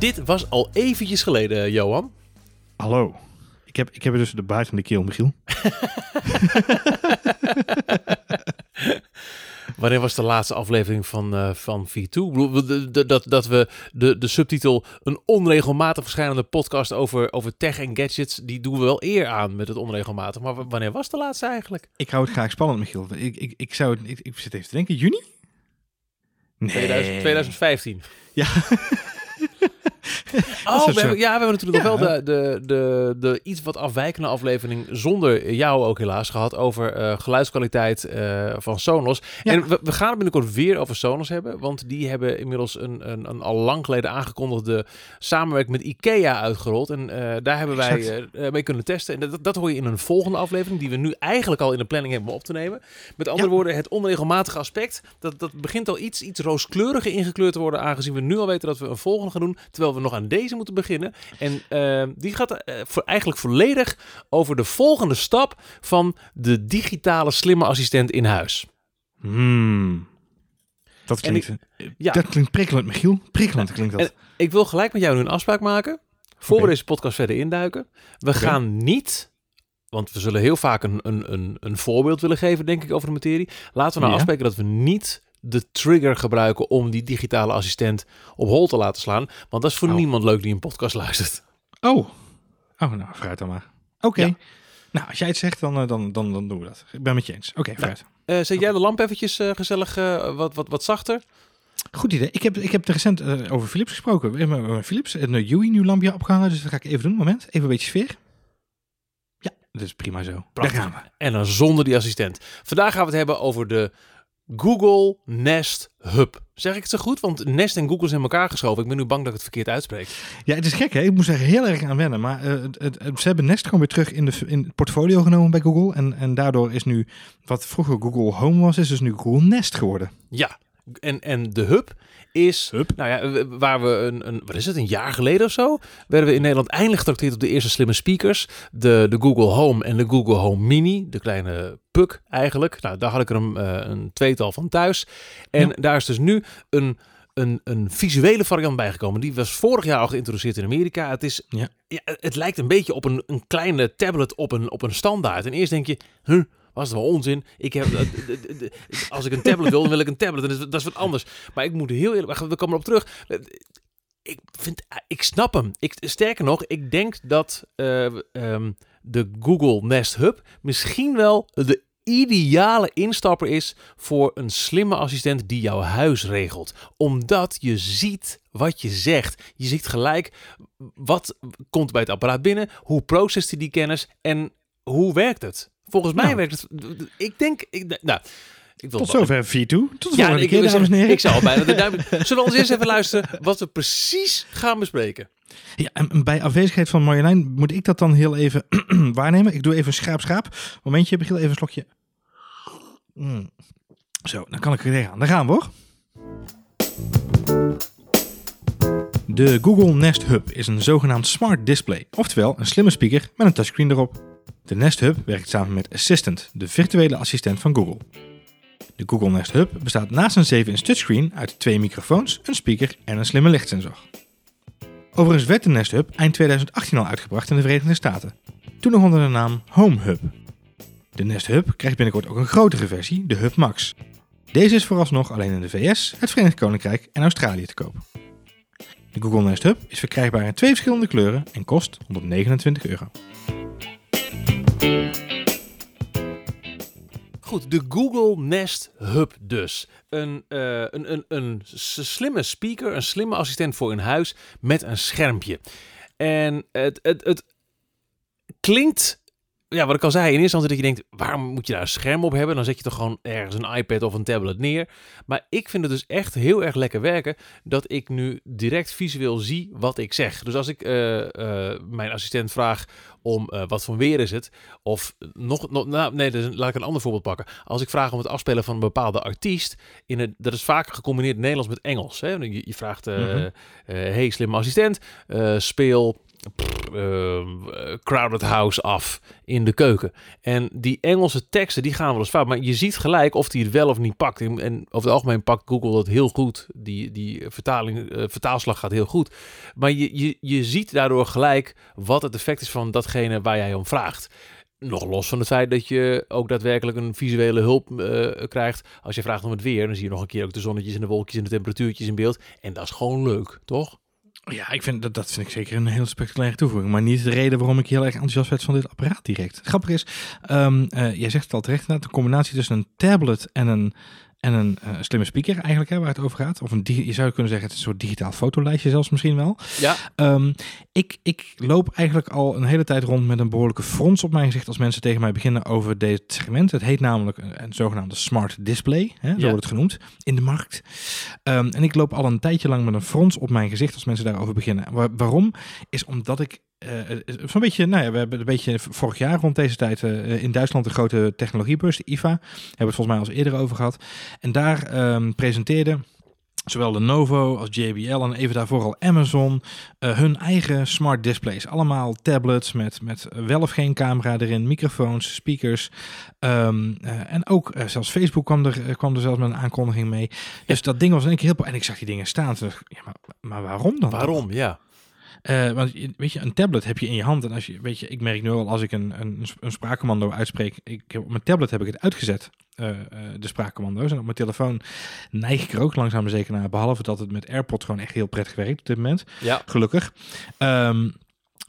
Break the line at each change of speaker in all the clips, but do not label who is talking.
dit was al eventjes geleden, Johan.
Hallo. Ik heb, ik heb dus de baard de keel, Michiel.
Wanneer was de laatste aflevering van, uh, van V2? Ik bedoel, dat, dat we de, de subtitel een onregelmatig verschijnende podcast over, over tech en gadgets, die doen we wel eer aan met het onregelmatig. Maar wanneer was de laatste eigenlijk?
Ik hou het graag spannend, Michiel. Ik, ik, ik zou het, ik, ik zit even te denken, juni?
Nee. 2000, 2015.
Ja.
oh, we hebben, ja, we hebben natuurlijk nog wel de, de, de, de iets wat afwijkende aflevering zonder jou ook helaas gehad over uh, geluidskwaliteit uh, van Sonos. En we, we, gaan het binnenkort weer over Sonos hebben, want die hebben inmiddels een, een, een al lang geleden aangekondigde samenwerking met IKEA uitgerold. En uh, daar hebben wij mee kunnen testen. En dat, dat hoor je in een volgende aflevering, die we nu eigenlijk al in de planning hebben om op te nemen. Met andere ja. woorden, het onregelmatige aspect, dat, dat begint al iets, iets rooskleuriger ingekleurd te worden, aangezien we nu al weten dat we een volgende gaan doen, terwijl we nog aan deze moeten beginnen. En uh, die gaat uh, voor eigenlijk volledig over de volgende stap van de digitale slimme assistent in huis.
Hmm. Dat klinkt, ik, ja. dat klinkt prikkelend, Michiel. Prikkelend klinkt dat.
En ik wil gelijk met jou nu een afspraak maken. Voor okay. we deze podcast verder induiken. We okay. gaan niet, want we zullen heel vaak een, een, een, een voorbeeld willen geven, denk ik, over de materie. Laten we nou ja. afspreken dat we niet de trigger gebruiken om die digitale assistent op hol te laten slaan. Want dat is voor oh. niemand leuk die een podcast luistert.
Oh, oh nou, fruit dan maar. Oké. Okay. Ja. Nou, als jij het zegt, dan, dan, dan, dan doen we dat. Ik ben met je eens. Oké, okay, fruit.
Uh, zet jij de lamp eventjes uh, gezellig uh, wat, wat, wat zachter?
Goed idee. Ik heb, ik heb recent over Philips gesproken. We hebben Philips een UI nieuw lampje opgehangen, dus dat ga ik even doen. Moment, even een beetje sfeer. Ja, dat is prima zo.
Prachtig. Daar gaan we. En dan zonder die assistent. Vandaag gaan we het hebben over de Google Nest Hub. Zeg ik het zo goed? Want Nest en Google zijn in elkaar geschoven. Ik ben nu bang dat ik het verkeerd uitspreek.
Ja, het is gek hè. Ik moest er heel erg aan wennen. Maar uh, het, het, ze hebben Nest gewoon weer terug in, de, in het portfolio genomen bij Google. En, en daardoor is nu wat vroeger Google Home was, is dus nu Google Nest geworden.
Ja, en, en de Hub is, Hup. nou ja, waar we een, een, wat is het, een jaar geleden of zo, werden we in Nederland eindelijk getrakteerd op de eerste slimme speakers. De, de Google Home en de Google Home Mini, de kleine Puck eigenlijk. Nou, daar had ik er een, uh, een tweetal van thuis. En ja. daar is dus nu een, een, een visuele variant bijgekomen. Die was vorig jaar al geïntroduceerd in Amerika. Het, is, ja. ja het lijkt een beetje op een, een kleine tablet op een, op een standaard. En eerst denk je, huh, was het wel onzin. Ik heb, als ik een tablet wil, dan wil ik een tablet. En dat is, wat anders. Maar ik moet heel eerlijk, we komen erop terug. Ik vind, ik snap hem. Ik, sterker nog, ik denk dat uh, um, de Google Nest Hub misschien wel de ideale instapper is voor een slimme assistent die jouw huis regelt. Omdat je ziet wat je zegt. Je ziet gelijk wat komt bij het apparaat binnen, hoe processt hij die kennis en hoe werkt het. Volgens mij nou. werkt het. Ik denk. Ik, nou, ik wil
Tot zover V2. Tot de
ja,
volgende
ik,
keer, dames en heren.
Ik zou al bijna de duim... Zullen we ons eerst even luisteren wat we precies gaan bespreken?
Ja, en bij afwezigheid van Marjolein moet ik dat dan heel even waarnemen. Ik doe even schaap schaap. Momentje, begin even een slokje. Mm. Zo, dan kan ik er aan. Daar gaan we hoor. De Google Nest Hub is een zogenaamd smart display, oftewel een slimme speaker met een touchscreen erop. De Nest Hub werkt samen met Assistant, de virtuele assistent van Google. De Google Nest Hub bestaat naast een 7-inch touchscreen uit twee microfoons, een speaker en een slimme lichtsensor. Overigens werd de Nest Hub eind 2018 al uitgebracht in de Verenigde Staten, toen nog onder de naam Home Hub. De Nest Hub krijgt binnenkort ook een grotere versie, de Hub Max. Deze is vooralsnog alleen in de VS, het Verenigd Koninkrijk en Australië te koop. De Google Nest Hub is verkrijgbaar in twee verschillende kleuren en kost 129 euro.
Goed, de Google Nest Hub dus. Een, uh, een, een, een slimme speaker, een slimme assistent voor in huis met een schermpje. En het, het, het klinkt ja, wat ik al zei, in eerste instantie dat je denkt, waarom moet je daar een scherm op hebben? Dan zet je toch gewoon ergens een iPad of een tablet neer. Maar ik vind het dus echt heel erg lekker werken dat ik nu direct visueel zie wat ik zeg. Dus als ik uh, uh, mijn assistent vraag om uh, wat voor weer is het, of nog, nog nou, nee, dus laat ik een ander voorbeeld pakken. Als ik vraag om het afspelen van een bepaalde artiest, in het, dat is vaak gecombineerd Nederlands met Engels. Hè? Je, je vraagt, mm -hmm. hey slimme assistent, speel uh, Crowded House af in de keuken. En die Engelse teksten, die gaan wel eens fout. Maar je ziet gelijk of die het wel of niet pakt. En, over het algemeen pakt Google dat heel goed. Die, die vertaling, uh, vertaalslag gaat heel goed. Maar je, je, ziet daardoor gelijk wat het effect is van datgene waar jij om vraagt. Nog los van het feit dat je ook daadwerkelijk een visuele hulp uh, krijgt. Als je vraagt om het weer, dan zie je nog een keer ook de zonnetjes en de wolkjes en de temperatuurtjes in beeld. En dat is gewoon leuk, toch?
Ja, ik vind dat, dat vind ik zeker een heel spectaculaire toevoeging. Maar niet de reden waarom ik heel erg enthousiast werd van dit apparaat direct. Grappig is, um, uh, jij zegt het al terecht, de combinatie tussen een tablet en een en een uh, slimme speaker eigenlijk, hè, waar het over gaat. Of een je zou kunnen zeggen, het is een soort digitaal fotolijstje zelfs misschien wel.
Ja.
Um, ik, ik loop eigenlijk al een hele tijd rond met een behoorlijke frons op mijn gezicht als mensen tegen mij beginnen over dit segment. Het heet namelijk een, een zogenaamde smart display, hè, zo ja. wordt het genoemd, in de markt. Um, en ik loop al een tijdje lang met een frons op mijn gezicht als mensen daarover beginnen. Waar, waarom? Is omdat ik uh, zo'n beetje, nou ja, we hebben een beetje vorig jaar rond deze tijd uh, in Duitsland de grote technologiebeurs, de IFA, hebben we het volgens mij al eerder over gehad. En daar um, presenteerde zowel Lenovo als JBL en even daarvoor al Amazon uh, hun eigen smart displays. Allemaal tablets met, met wel of geen camera erin, microfoons, speakers. Um, uh, en ook zelfs Facebook kwam er, kwam er zelfs met een aankondiging mee. Dus dat ding was in één keer heel... En ik zag die dingen staan. Dus, ja, maar, maar waarom dan?
Waarom, ja.
Uh, want weet je, een tablet heb je in je hand. En als je, weet je, ik merk nu al als ik een, een, een spraakcommando uitspreek. Ik, op mijn tablet heb ik het uitgezet. Uh, uh, de spraakcommando's. En op mijn telefoon neig ik er ook langzaam maar zeker naar. Behalve dat het met AirPods gewoon echt heel prettig werkt op dit moment.
Ja.
Gelukkig. Um,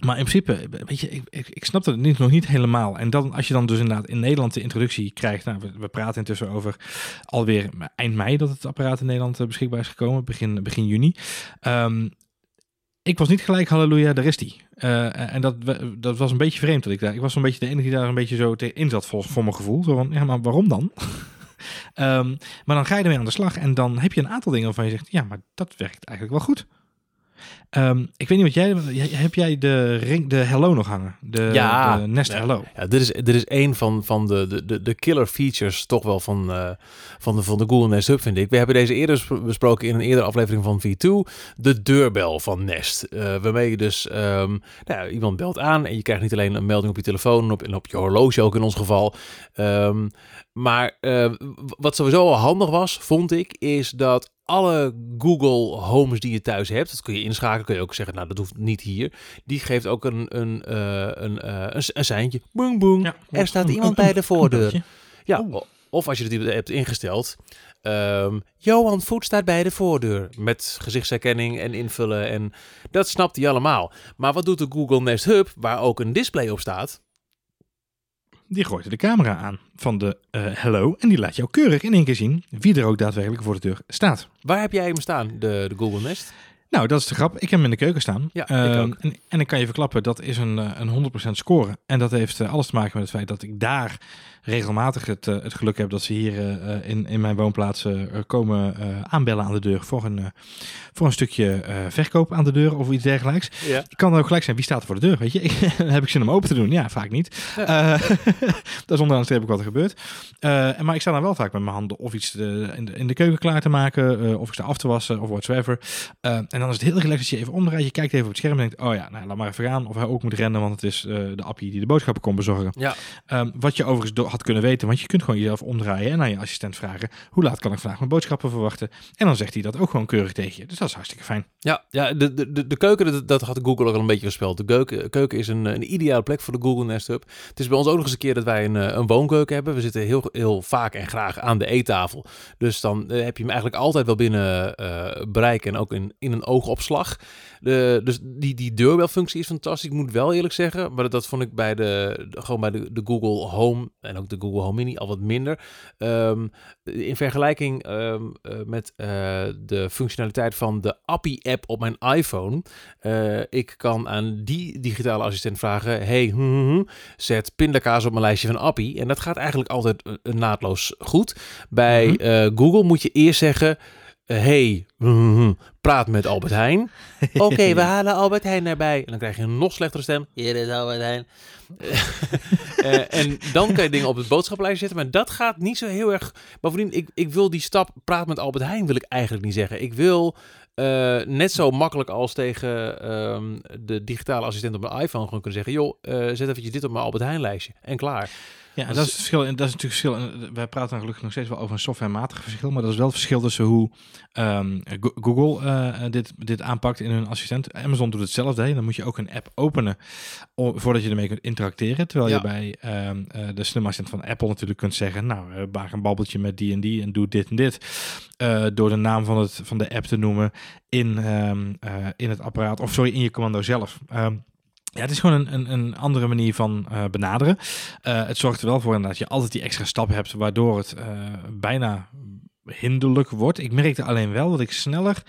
maar in principe, weet je, ik, ik, ik snap het niet, nog niet helemaal. En dan, als je dan dus inderdaad in Nederland de introductie krijgt. Nou, we, we praten intussen over alweer eind mei dat het apparaat in Nederland beschikbaar is gekomen. Begin, begin juni. Um, ik was niet gelijk, halleluja, daar is die. Uh, en dat, dat was een beetje vreemd dat ik daar. Ik was een beetje de enige die daar een beetje zo in zat voor, voor mijn gevoel. Zo van, ja, maar waarom dan? um, maar dan ga je ermee aan de slag en dan heb je een aantal dingen waarvan je zegt, ja, maar dat werkt eigenlijk wel goed. Um, ik weet niet wat jij... Heb jij de, ring, de Hello nog hangen? De,
ja,
de Nest
ja,
Hello?
Ja, dit is, dit is een van, van de, de, de killer features toch wel van, uh, van, de, van de Google Nest Hub, vind ik. We hebben deze eerder besproken in een eerdere aflevering van V2. De deurbel van Nest. Uh, waarmee je dus... Um, nou, iemand belt aan en je krijgt niet alleen een melding op je telefoon en op, en op je horloge ook in ons geval. Um, maar uh, wat sowieso al handig was, vond ik, is dat alle Google Homes die je thuis hebt, dat kun je inschakelen, kun je ook zeggen, nou dat hoeft niet hier. Die geeft ook een, een, uh, een, uh, een, een seintje. Boom, boom. Ja, er staat een, iemand bij de voordeur. Ja, oh. of als je het hebt ingesteld. Um, Johan Voet staat bij de voordeur met gezichtsherkenning en invullen. En dat snapt hij allemaal. Maar wat doet de Google Nest Hub, waar ook een display op staat?
Die gooit de camera aan van de uh, Hello en die laat jou keurig in één keer zien wie er ook daadwerkelijk voor de deur staat.
Waar heb jij hem staan, de, de Google Nest?
Nou, dat is de grap. Ik heb hem in de keuken staan.
Ja,
uh,
ik ook.
En, en ik kan je verklappen, dat is een, een 100% score. En dat heeft uh, alles te maken met het feit dat ik daar regelmatig het, uh, het geluk heb dat ze hier uh, in, in mijn woonplaats komen aanbellen aan de deur voor een, voor een stukje verkoop aan de deur of iets dergelijks.
Ja.
Ik kan dan ook gelijk zijn, wie staat er voor de deur? Weet je, dan heb ik zin om open te doen. Ja, vaak niet. Ja. dat is onderaan de streep ook wat er gebeurt. en, maar ik sta dan wel vaak met mijn handen of iets de, in, de, in de keuken klaar te maken, of ik sta af te wassen of whatsoever. en dan is het heel relaxed als je even omdraait, je kijkt even op het scherm en denkt, oh ja, nou, laat maar even gaan. Of hij ook moet rennen, want het is de appie die de boodschappen komt bezorgen.
Ja.
Um, wat je overigens had kunnen weten, want je kunt gewoon jezelf omdraaien en aan je assistent vragen: hoe laat kan ik vandaag mijn boodschappen verwachten? En dan zegt hij dat ook gewoon keurig tegen je. Dus dat is hartstikke fijn.
Ja, ja de, de, de keuken, dat, had Google ook al een beetje gespeeld. De keuken, keuken is een, een ideale plek voor de Google Nest Hub. Het is bij ons ook nog eens een keer dat wij een, een woonkeuken hebben. We zitten heel, heel vaak en graag aan de eettafel. Dus dan uh, heb je hem eigenlijk altijd wel binnen uh, bereik en ook in, in een oogopslag. De, dus die, die deurbelfunctie is fantastisch. Ik moet wel eerlijk zeggen, maar dat, dat vond ik bij de, gewoon bij de, de Google Home en ook de Google Home Mini al wat minder. Um, in vergelijking um, uh, met uh, de functionaliteit van de Appie-app op mijn iPhone. Uh, ik kan aan die digitale assistent vragen: hey, hm, hm, hm, zet pindakaas op mijn lijstje van Appie. En dat gaat eigenlijk altijd naadloos goed. Bij mm -hmm. Google moet je eerst zeggen. Hey, mm, praat met Albert Heijn. Oké, we halen Albert Heijn erbij. En dan krijg je een nog slechtere stem. Hier is Albert Heijn. Eh, en dan kan je dingen op het boodschappenlijstje zetten. Maar dat gaat niet zo heel erg... Bovendien, ik, ik wil die stap praat met Albert Heijn wil ik eigenlijk niet zeggen. Ik wil eh, net zo makkelijk als tegen ehm, de digitale assistent op mijn iPhone gewoon kunnen zeggen... joh, eh, zet eventjes dit op mijn Albert Heijn lijstje. En klaar.
Ja, en dat is het verschil. En dat is natuurlijk verschil. En wij praten dan gelukkig nog steeds wel over een softwarematig verschil, maar dat is wel het verschil tussen hoe ehm, Google uh, dit, dit aanpakt in hun assistent. Amazon doet hetzelfde. Hè. Dan moet je ook een app openen voordat je ermee kunt interacteren. Terwijl je bij um, uh, de slim assistent van Apple natuurlijk kunt zeggen, nou, maak een babbeltje met die en die en doe dit en dit. door de naam van, het, van de app te noemen in, um, in het apparaat, of sorry, in je commando zelf. Um, ja, het is gewoon een, een, andere manier van uh, benaderen. Uh, het zorgt er wel voor dat je altijd die extra stap hebt, waardoor het uh, bijna hinderlijk wordt. Ik merkte alleen wel dat ik sneller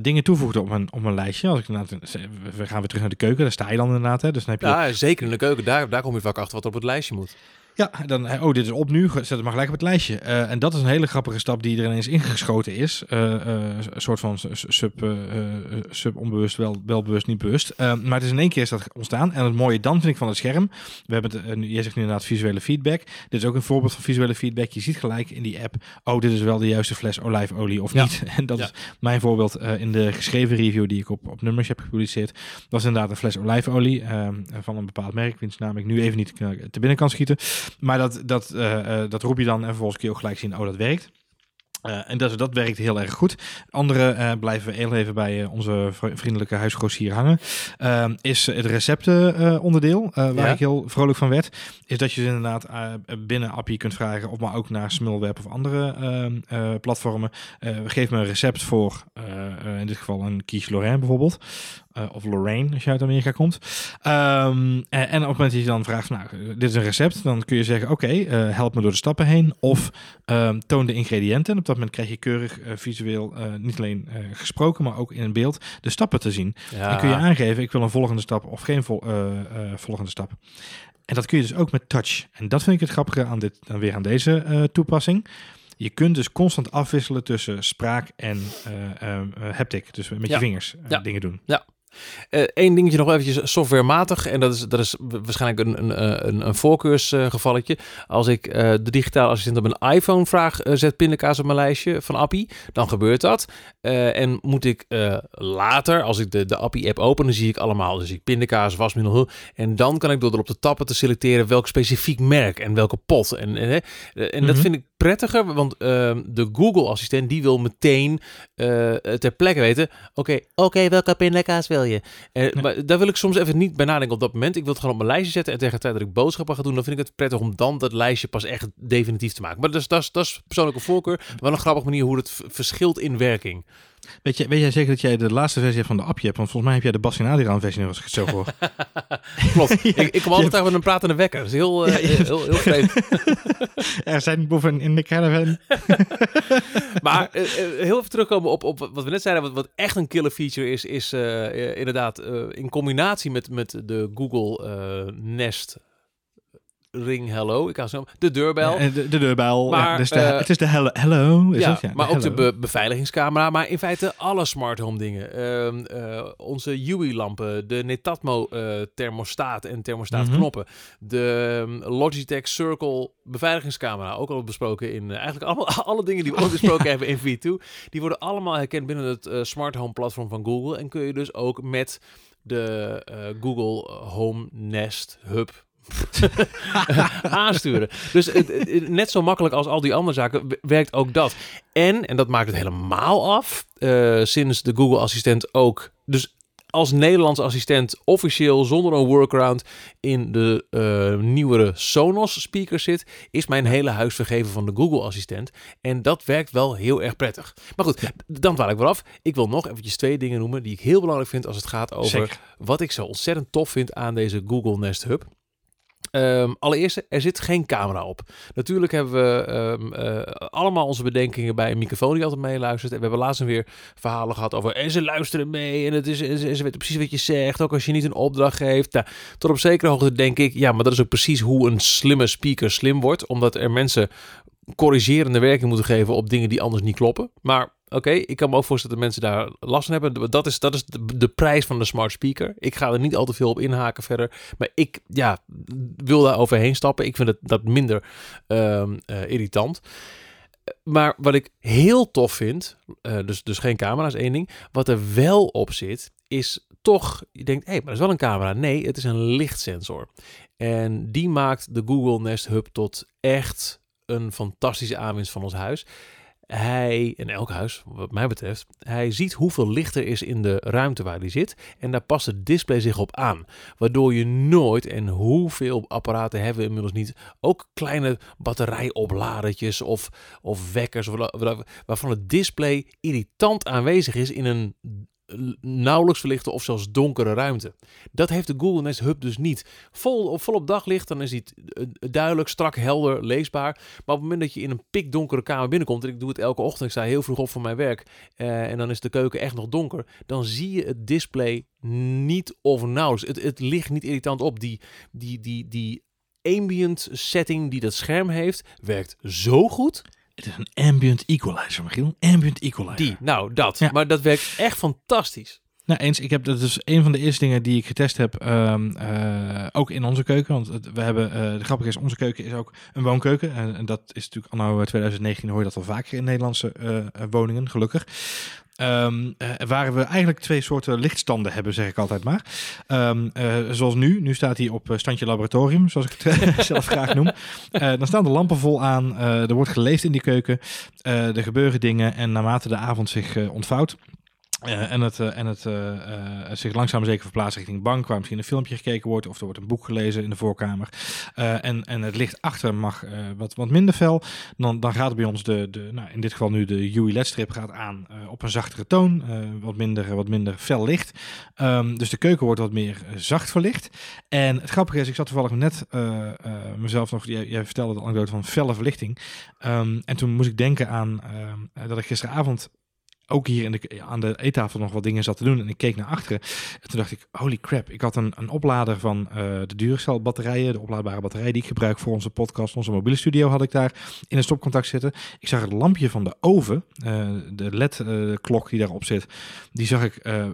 dingen toevoegde op mijn, op mijn lijstje. Als ik we gaan weer terug naar de keuken, daar sta je dan inderdaad. Hè? Dus dan heb je
ja, zeker in de keuken. Daar, daar kom je vaak achter wat op het lijstje moet.
Ja, dan, oh, dit is op nu, zet het maar gelijk op het lijstje. Uh, en dat is een hele grappige stap die er ineens ingeschoten is. Uh, uh, een soort van sub, sub onbewust, wel, wel bewust, niet bewust. maar het is in één keer is dat ontstaan. En het mooie dan vind ik van het scherm, we hebben het, jij zegt nu inderdaad visuele feedback. Dit is ook een voorbeeld van visuele feedback. Je ziet gelijk in die app, oh, dit is wel de juiste fles olijfolie of ja. niet. En dat ja. is mijn voorbeeld in de geschreven review die ik op, op nummers heb gepubliceerd. Dat is inderdaad een fles olijfolie van een bepaald merk, wiens naam ik nu even niet te binnen kan schieten. Maar dat, dat, uh, dat roep je dan en vervolgens kun je ook gelijk zien, oh dat werkt. Uh, en dat, dat werkt heel erg goed. Andere uh, blijven we heel even bij uh, onze vriendelijke huisgrossier hangen. is het receptenonderdeel, waar ja. ik heel vrolijk van werd. Is dat je dus inderdaad binnen Appie kunt vragen, of maar ook naar Smulweb of andere ehm, platformen. geef me een recept voor, in dit geval een quiche Lorraine bijvoorbeeld. Uh, of Lorraine, als je uit Amerika komt. Um, en, en, op het moment dat je dan vraagt, nou, dit is een recept, dan kun je zeggen, oké, okay, uh, help me door de stappen heen. Of um, toon de ingrediënten. En op dat moment krijg je keurig uh, visueel, niet alleen gesproken, maar ook in beeld de stappen te zien. Ja. En kun je aangeven, ik wil een volgende stap of geen vol, volgende stap. En dat kun je dus ook met touch. En dat vind ik het grappige aan dit, dan weer aan deze toepassing. Je kunt dus constant afwisselen tussen spraak en haptic. Dus met ja. je vingers
ja.
dingen doen.
Ja, Eén uh, dingetje nog eventjes softwarematig. En dat is, dat is waarschijnlijk een, een, een, een voorkeursgevalletje. Als ik uh, de digitale assistent op mijn iPhone vraag, uh, zet pindakaas op mijn lijstje van Appie. Dan gebeurt dat. en moet ik later, als ik de, de Appie-app open, dan zie ik allemaal. Dus ik pindakaas, wasmiddel. En dan kan ik door erop te tappen te selecteren welk specifiek merk en welke pot. En, en, en mm -hmm. dat vind ik prettiger, want uh, de Google-assistent die wil meteen uh, ter plekke weten. Oké, okay, oké, okay, welke pindakaas wil je? Uh, ja. Maar daar wil ik soms even niet bij nadenken op dat moment. Ik wil het gewoon op mijn lijstje zetten en tegen de tijd dat ik boodschappen ga doen, dan vind ik het prettig om dan dat lijstje pas echt definitief te maken. Maar dat is, dat is, dat is persoonlijke voorkeur. Wel een grappige manier hoe het verschilt in werking.
Weet, je, weet jij zeker dat jij de laatste versie hebt van de appje hebt? Want volgens mij heb jij de Bas Adriaan versie als ik het zo hoor.
Klopt. ja, ik, ik kom altijd tegen met een pratende wekker. Dat is heel, uh, ja, heel, heel,
er zijn boeven in de caravan.
maar uh, heel even terugkomen op, op wat we net zeiden. Wat, wat echt een killer feature is, is uh, inderdaad in combinatie met, met de Google Nest ring hello. Ik kan zo de deurbel.
Ja, de, de, deurbel. Maar, ja, dus de, uh, het is de hello. hello is
ja,
het, ja,
maar
de
ook de be beveiligingscamera. Maar in feite alle smart home dingen. Uh, uh, onze UI-lampen, de Netatmo thermostaat en thermostaatknoppen. Mm -hmm. De Logitech Circle beveiligingscamera. Ook al besproken in eigenlijk allemaal alle dingen die we ook besproken hebben in V2. Die worden allemaal herkend binnen het smart home platform van Google. En kun je dus ook met de Google Home Nest Hub aansturen. Dus het, net zo makkelijk als al die andere zaken werkt ook dat. En, en dat maakt het helemaal af, uh, sinds de Google Assistent ook... Dus als Nederlands assistent officieel zonder een workaround in de uh, nieuwere Sonos speakers zit, is mijn hele huis vergeven van de Google assistent. En dat werkt wel heel erg prettig. Maar goed, dan dwaal ik wel af. Ik wil nog eventjes twee dingen noemen die ik heel belangrijk vind als het gaat over Zeker. wat ik zo ontzettend tof vind aan deze Google Nest Hub. Um, allereerst, er zit geen camera op. Natuurlijk hebben we um, uh, allemaal onze bedenkingen bij een microfoon die altijd meeluistert. En we hebben laatst weer verhalen gehad over... en ze luisteren mee en, het is, en ze, ze weten precies wat je zegt. Ook als je niet een opdracht geeft. Nou, tot op zekere hoogte denk ik... ja, maar dat is ook precies hoe een slimme speaker slim wordt. Omdat er mensen corrigerende werking moeten geven op dingen die anders niet kloppen. Maar Oké, ik kan me ook voorstellen dat mensen daar last van hebben. Dat is, dat is de, prijs van de smart speaker. Ik ga er niet al te veel op inhaken verder. Maar ik ja, wil daar overheen stappen. Ik vind het dat minder um, uh, irritant. Maar wat ik heel tof vind, uh, dus, dus geen camera's één ding. Wat er wel op zit, is toch, je denkt, hé, hey, maar dat is wel een camera. Nee, het is een lichtsensor. En die maakt de Google Nest Hub tot echt een fantastische aanwinst van ons huis. Hij, in elk huis, wat mij betreft, hij ziet hoeveel licht er is in de ruimte waar hij zit. En daar past het display zich op aan. Waardoor je nooit, en hoeveel apparaten hebben we inmiddels niet, ook kleine batterijopladertjes of, of wekkers, waarvan het display irritant aanwezig is in een nauwelijks verlichte of zelfs donkere ruimte. Dat heeft de Google Nest Hub dus niet. Vol, vol op daglicht, dan is het eh, duidelijk, strak, helder, leesbaar. Maar op het moment dat je in een pikdonkere kamer binnenkomt, en ik doe het elke ochtend, ik sta heel vroeg op voor mijn werk, uh, en dan is de keuken echt nog donker, dan zie je het display niet of nauwelijks. Het, het ligt niet irritant op. Die, die, die, die ambient setting die dat scherm heeft, werkt zo goed.
Het is een ambient equalizer, Michiel. Ambient equalizer.
Die, nou dat. Ja. Maar dat werkt echt fantastisch.
Nou, eens, ik heb dat is een van de eerste dingen die ik getest heb, um, uh, ook in onze keuken. Want we hebben, uh, de grappige is, onze keuken is ook een woonkeuken. En, en dat is natuurlijk anno 2019 hoor je dat al vaker in Nederlandse uh, woningen, gelukkig. Um, waar we eigenlijk twee soorten lichtstanden hebben, zeg ik altijd maar. Um, uh, zoals nu. Nu staat hij op standje laboratorium, zoals ik het zelf graag noem. Dan staan de lampen vol aan. er wordt geleefd in die keuken. er gebeuren dingen. En naarmate de avond zich ontvouwt, uh, en het, uh, en het uh, zich langzaam zeker verplaatst richting de bank, waar misschien een filmpje gekeken wordt of er wordt een boek gelezen in de voorkamer. en, en het licht achter mag wat, wat minder fel. Dan, dan gaat bij ons de, de nou, in dit geval nu de UI LED strip gaat aan op een zachtere toon, wat, minder, wat minder fel licht. Um, dus de keuken wordt wat meer zacht verlicht. En het grappige is, ik zat toevallig net mezelf nog, jij, vertelde de anekdote van felle verlichting. Um, en toen moest ik denken aan dat ik gisteravond ook hier in de, aan de eettafel nog wat dingen zat te doen. En ik keek naar achteren. En toen dacht ik, holy crap. Ik had een, een oplader van uh, de Duracell batterijen. De oplaadbare batterij die ik gebruik voor onze podcast. Onze mobiele studio had ik daar in een stopcontact zitten. Ik zag het lampje van de oven. Uh, de LED-klok die daarop zit. Die zag ik uh,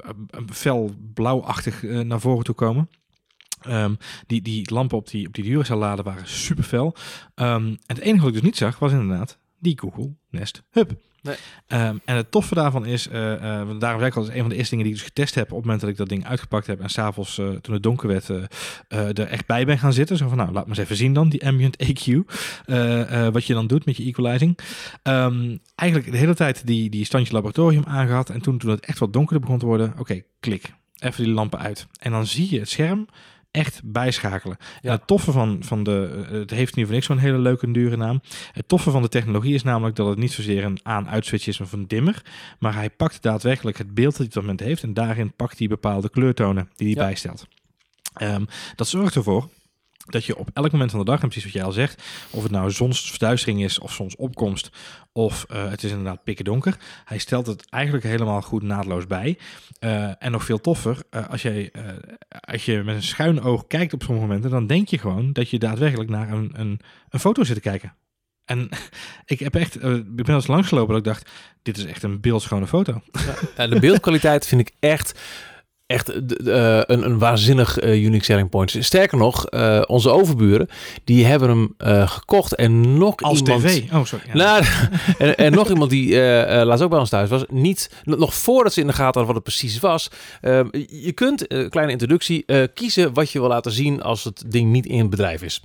fel blauwachtig naar voren toe komen. Um, die, die lampen op die, op die Duracell laden waren super fel. Um, en het enige wat ik dus niet zag was inderdaad die Google Nest Hub. Um, en het toffe daarvan is, uh, uh, daarom zei ik al, is een van de eerste dingen die ik dus getest heb op het moment dat ik dat ding uitgepakt heb en s'avonds uh, toen het donker werd er echt bij ben gaan zitten. Zo van, nou, laat me eens even zien dan, die ambient EQ, wat je dan doet met je equalizing. Um, eigenlijk de hele tijd die, die standje laboratorium aangehad en toen, toen het echt wat donkerder begon te worden, oké, klik, even die lampen uit. En dan zie je het scherm echt bijschakelen. Ja. het toffe van, van de, eh, het heeft nu voor niks zo'n hele leuke en dure naam. Het toffe van de technologie is namelijk dat het niet zozeer een aan-uitswitch is of een dimmer, maar hij pakt daadwerkelijk het beeld dat hij op dat moment heeft en daarin pakt hij bepaalde kleurtonen die hij ja. bijstelt. Um, dat zorgt ervoor dat je op elk moment van de dag, en precies wat jij al zegt, of het nou zonsverduistering is of zonsopkomst, of uh, het is inderdaad pikken donker, hij stelt het eigenlijk helemaal goed naadloos bij. Uh, en nog veel toffer, uh, als, jij, als je met een schuin oog kijkt op sommige momenten, dan denk je gewoon dat je daadwerkelijk naar een, een, een foto zit te kijken. En ik heb echt, ik ben eens langsgelopen dat ik dacht, dit is echt een beeldschone foto.
Ja, de beeldkwaliteit vind ik echt echt uh, een, een waanzinnig uh, unique selling point. Sterker nog, uh, onze overburen, die hebben hem gekocht en nog
Als
iemand...
tv? Oh, sorry.
Ja. Nou, en, en nog iemand die laatst ook bij ons thuis was, niet, nog voordat ze in de gaten hadden wat het precies was. je kunt, kleine introductie, kiezen wat je wil laten zien als het ding niet in bedrijf is.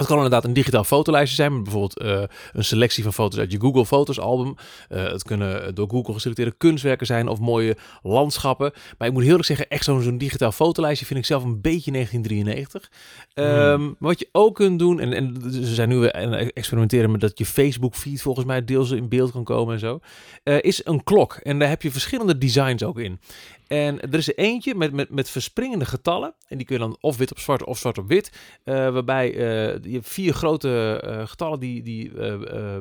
Het kan inderdaad een digitaal fotolijstje zijn, met bijvoorbeeld uh, een selectie van foto's uit je Google Foto's album. Uh, het kunnen door Google geselecteerde kunstwerken zijn of mooie landschappen. Maar ik moet heel erg zeggen, echt zo'n zo'n digitaal fotolijstje vind ik zelf een beetje 1993. Mm. Um, wat je ook kunt doen, en, en ze zijn nu aan experimenteren met dat je Facebook feed volgens mij deels in beeld kan komen en zo, uh, is een klok. En daar heb je verschillende designs ook in. En er is er eentje met, met, met verspringende getallen. En die kun je dan of wit op zwart of zwart op wit. Uh, waarbij je hebt vier grote uh, getallen die, die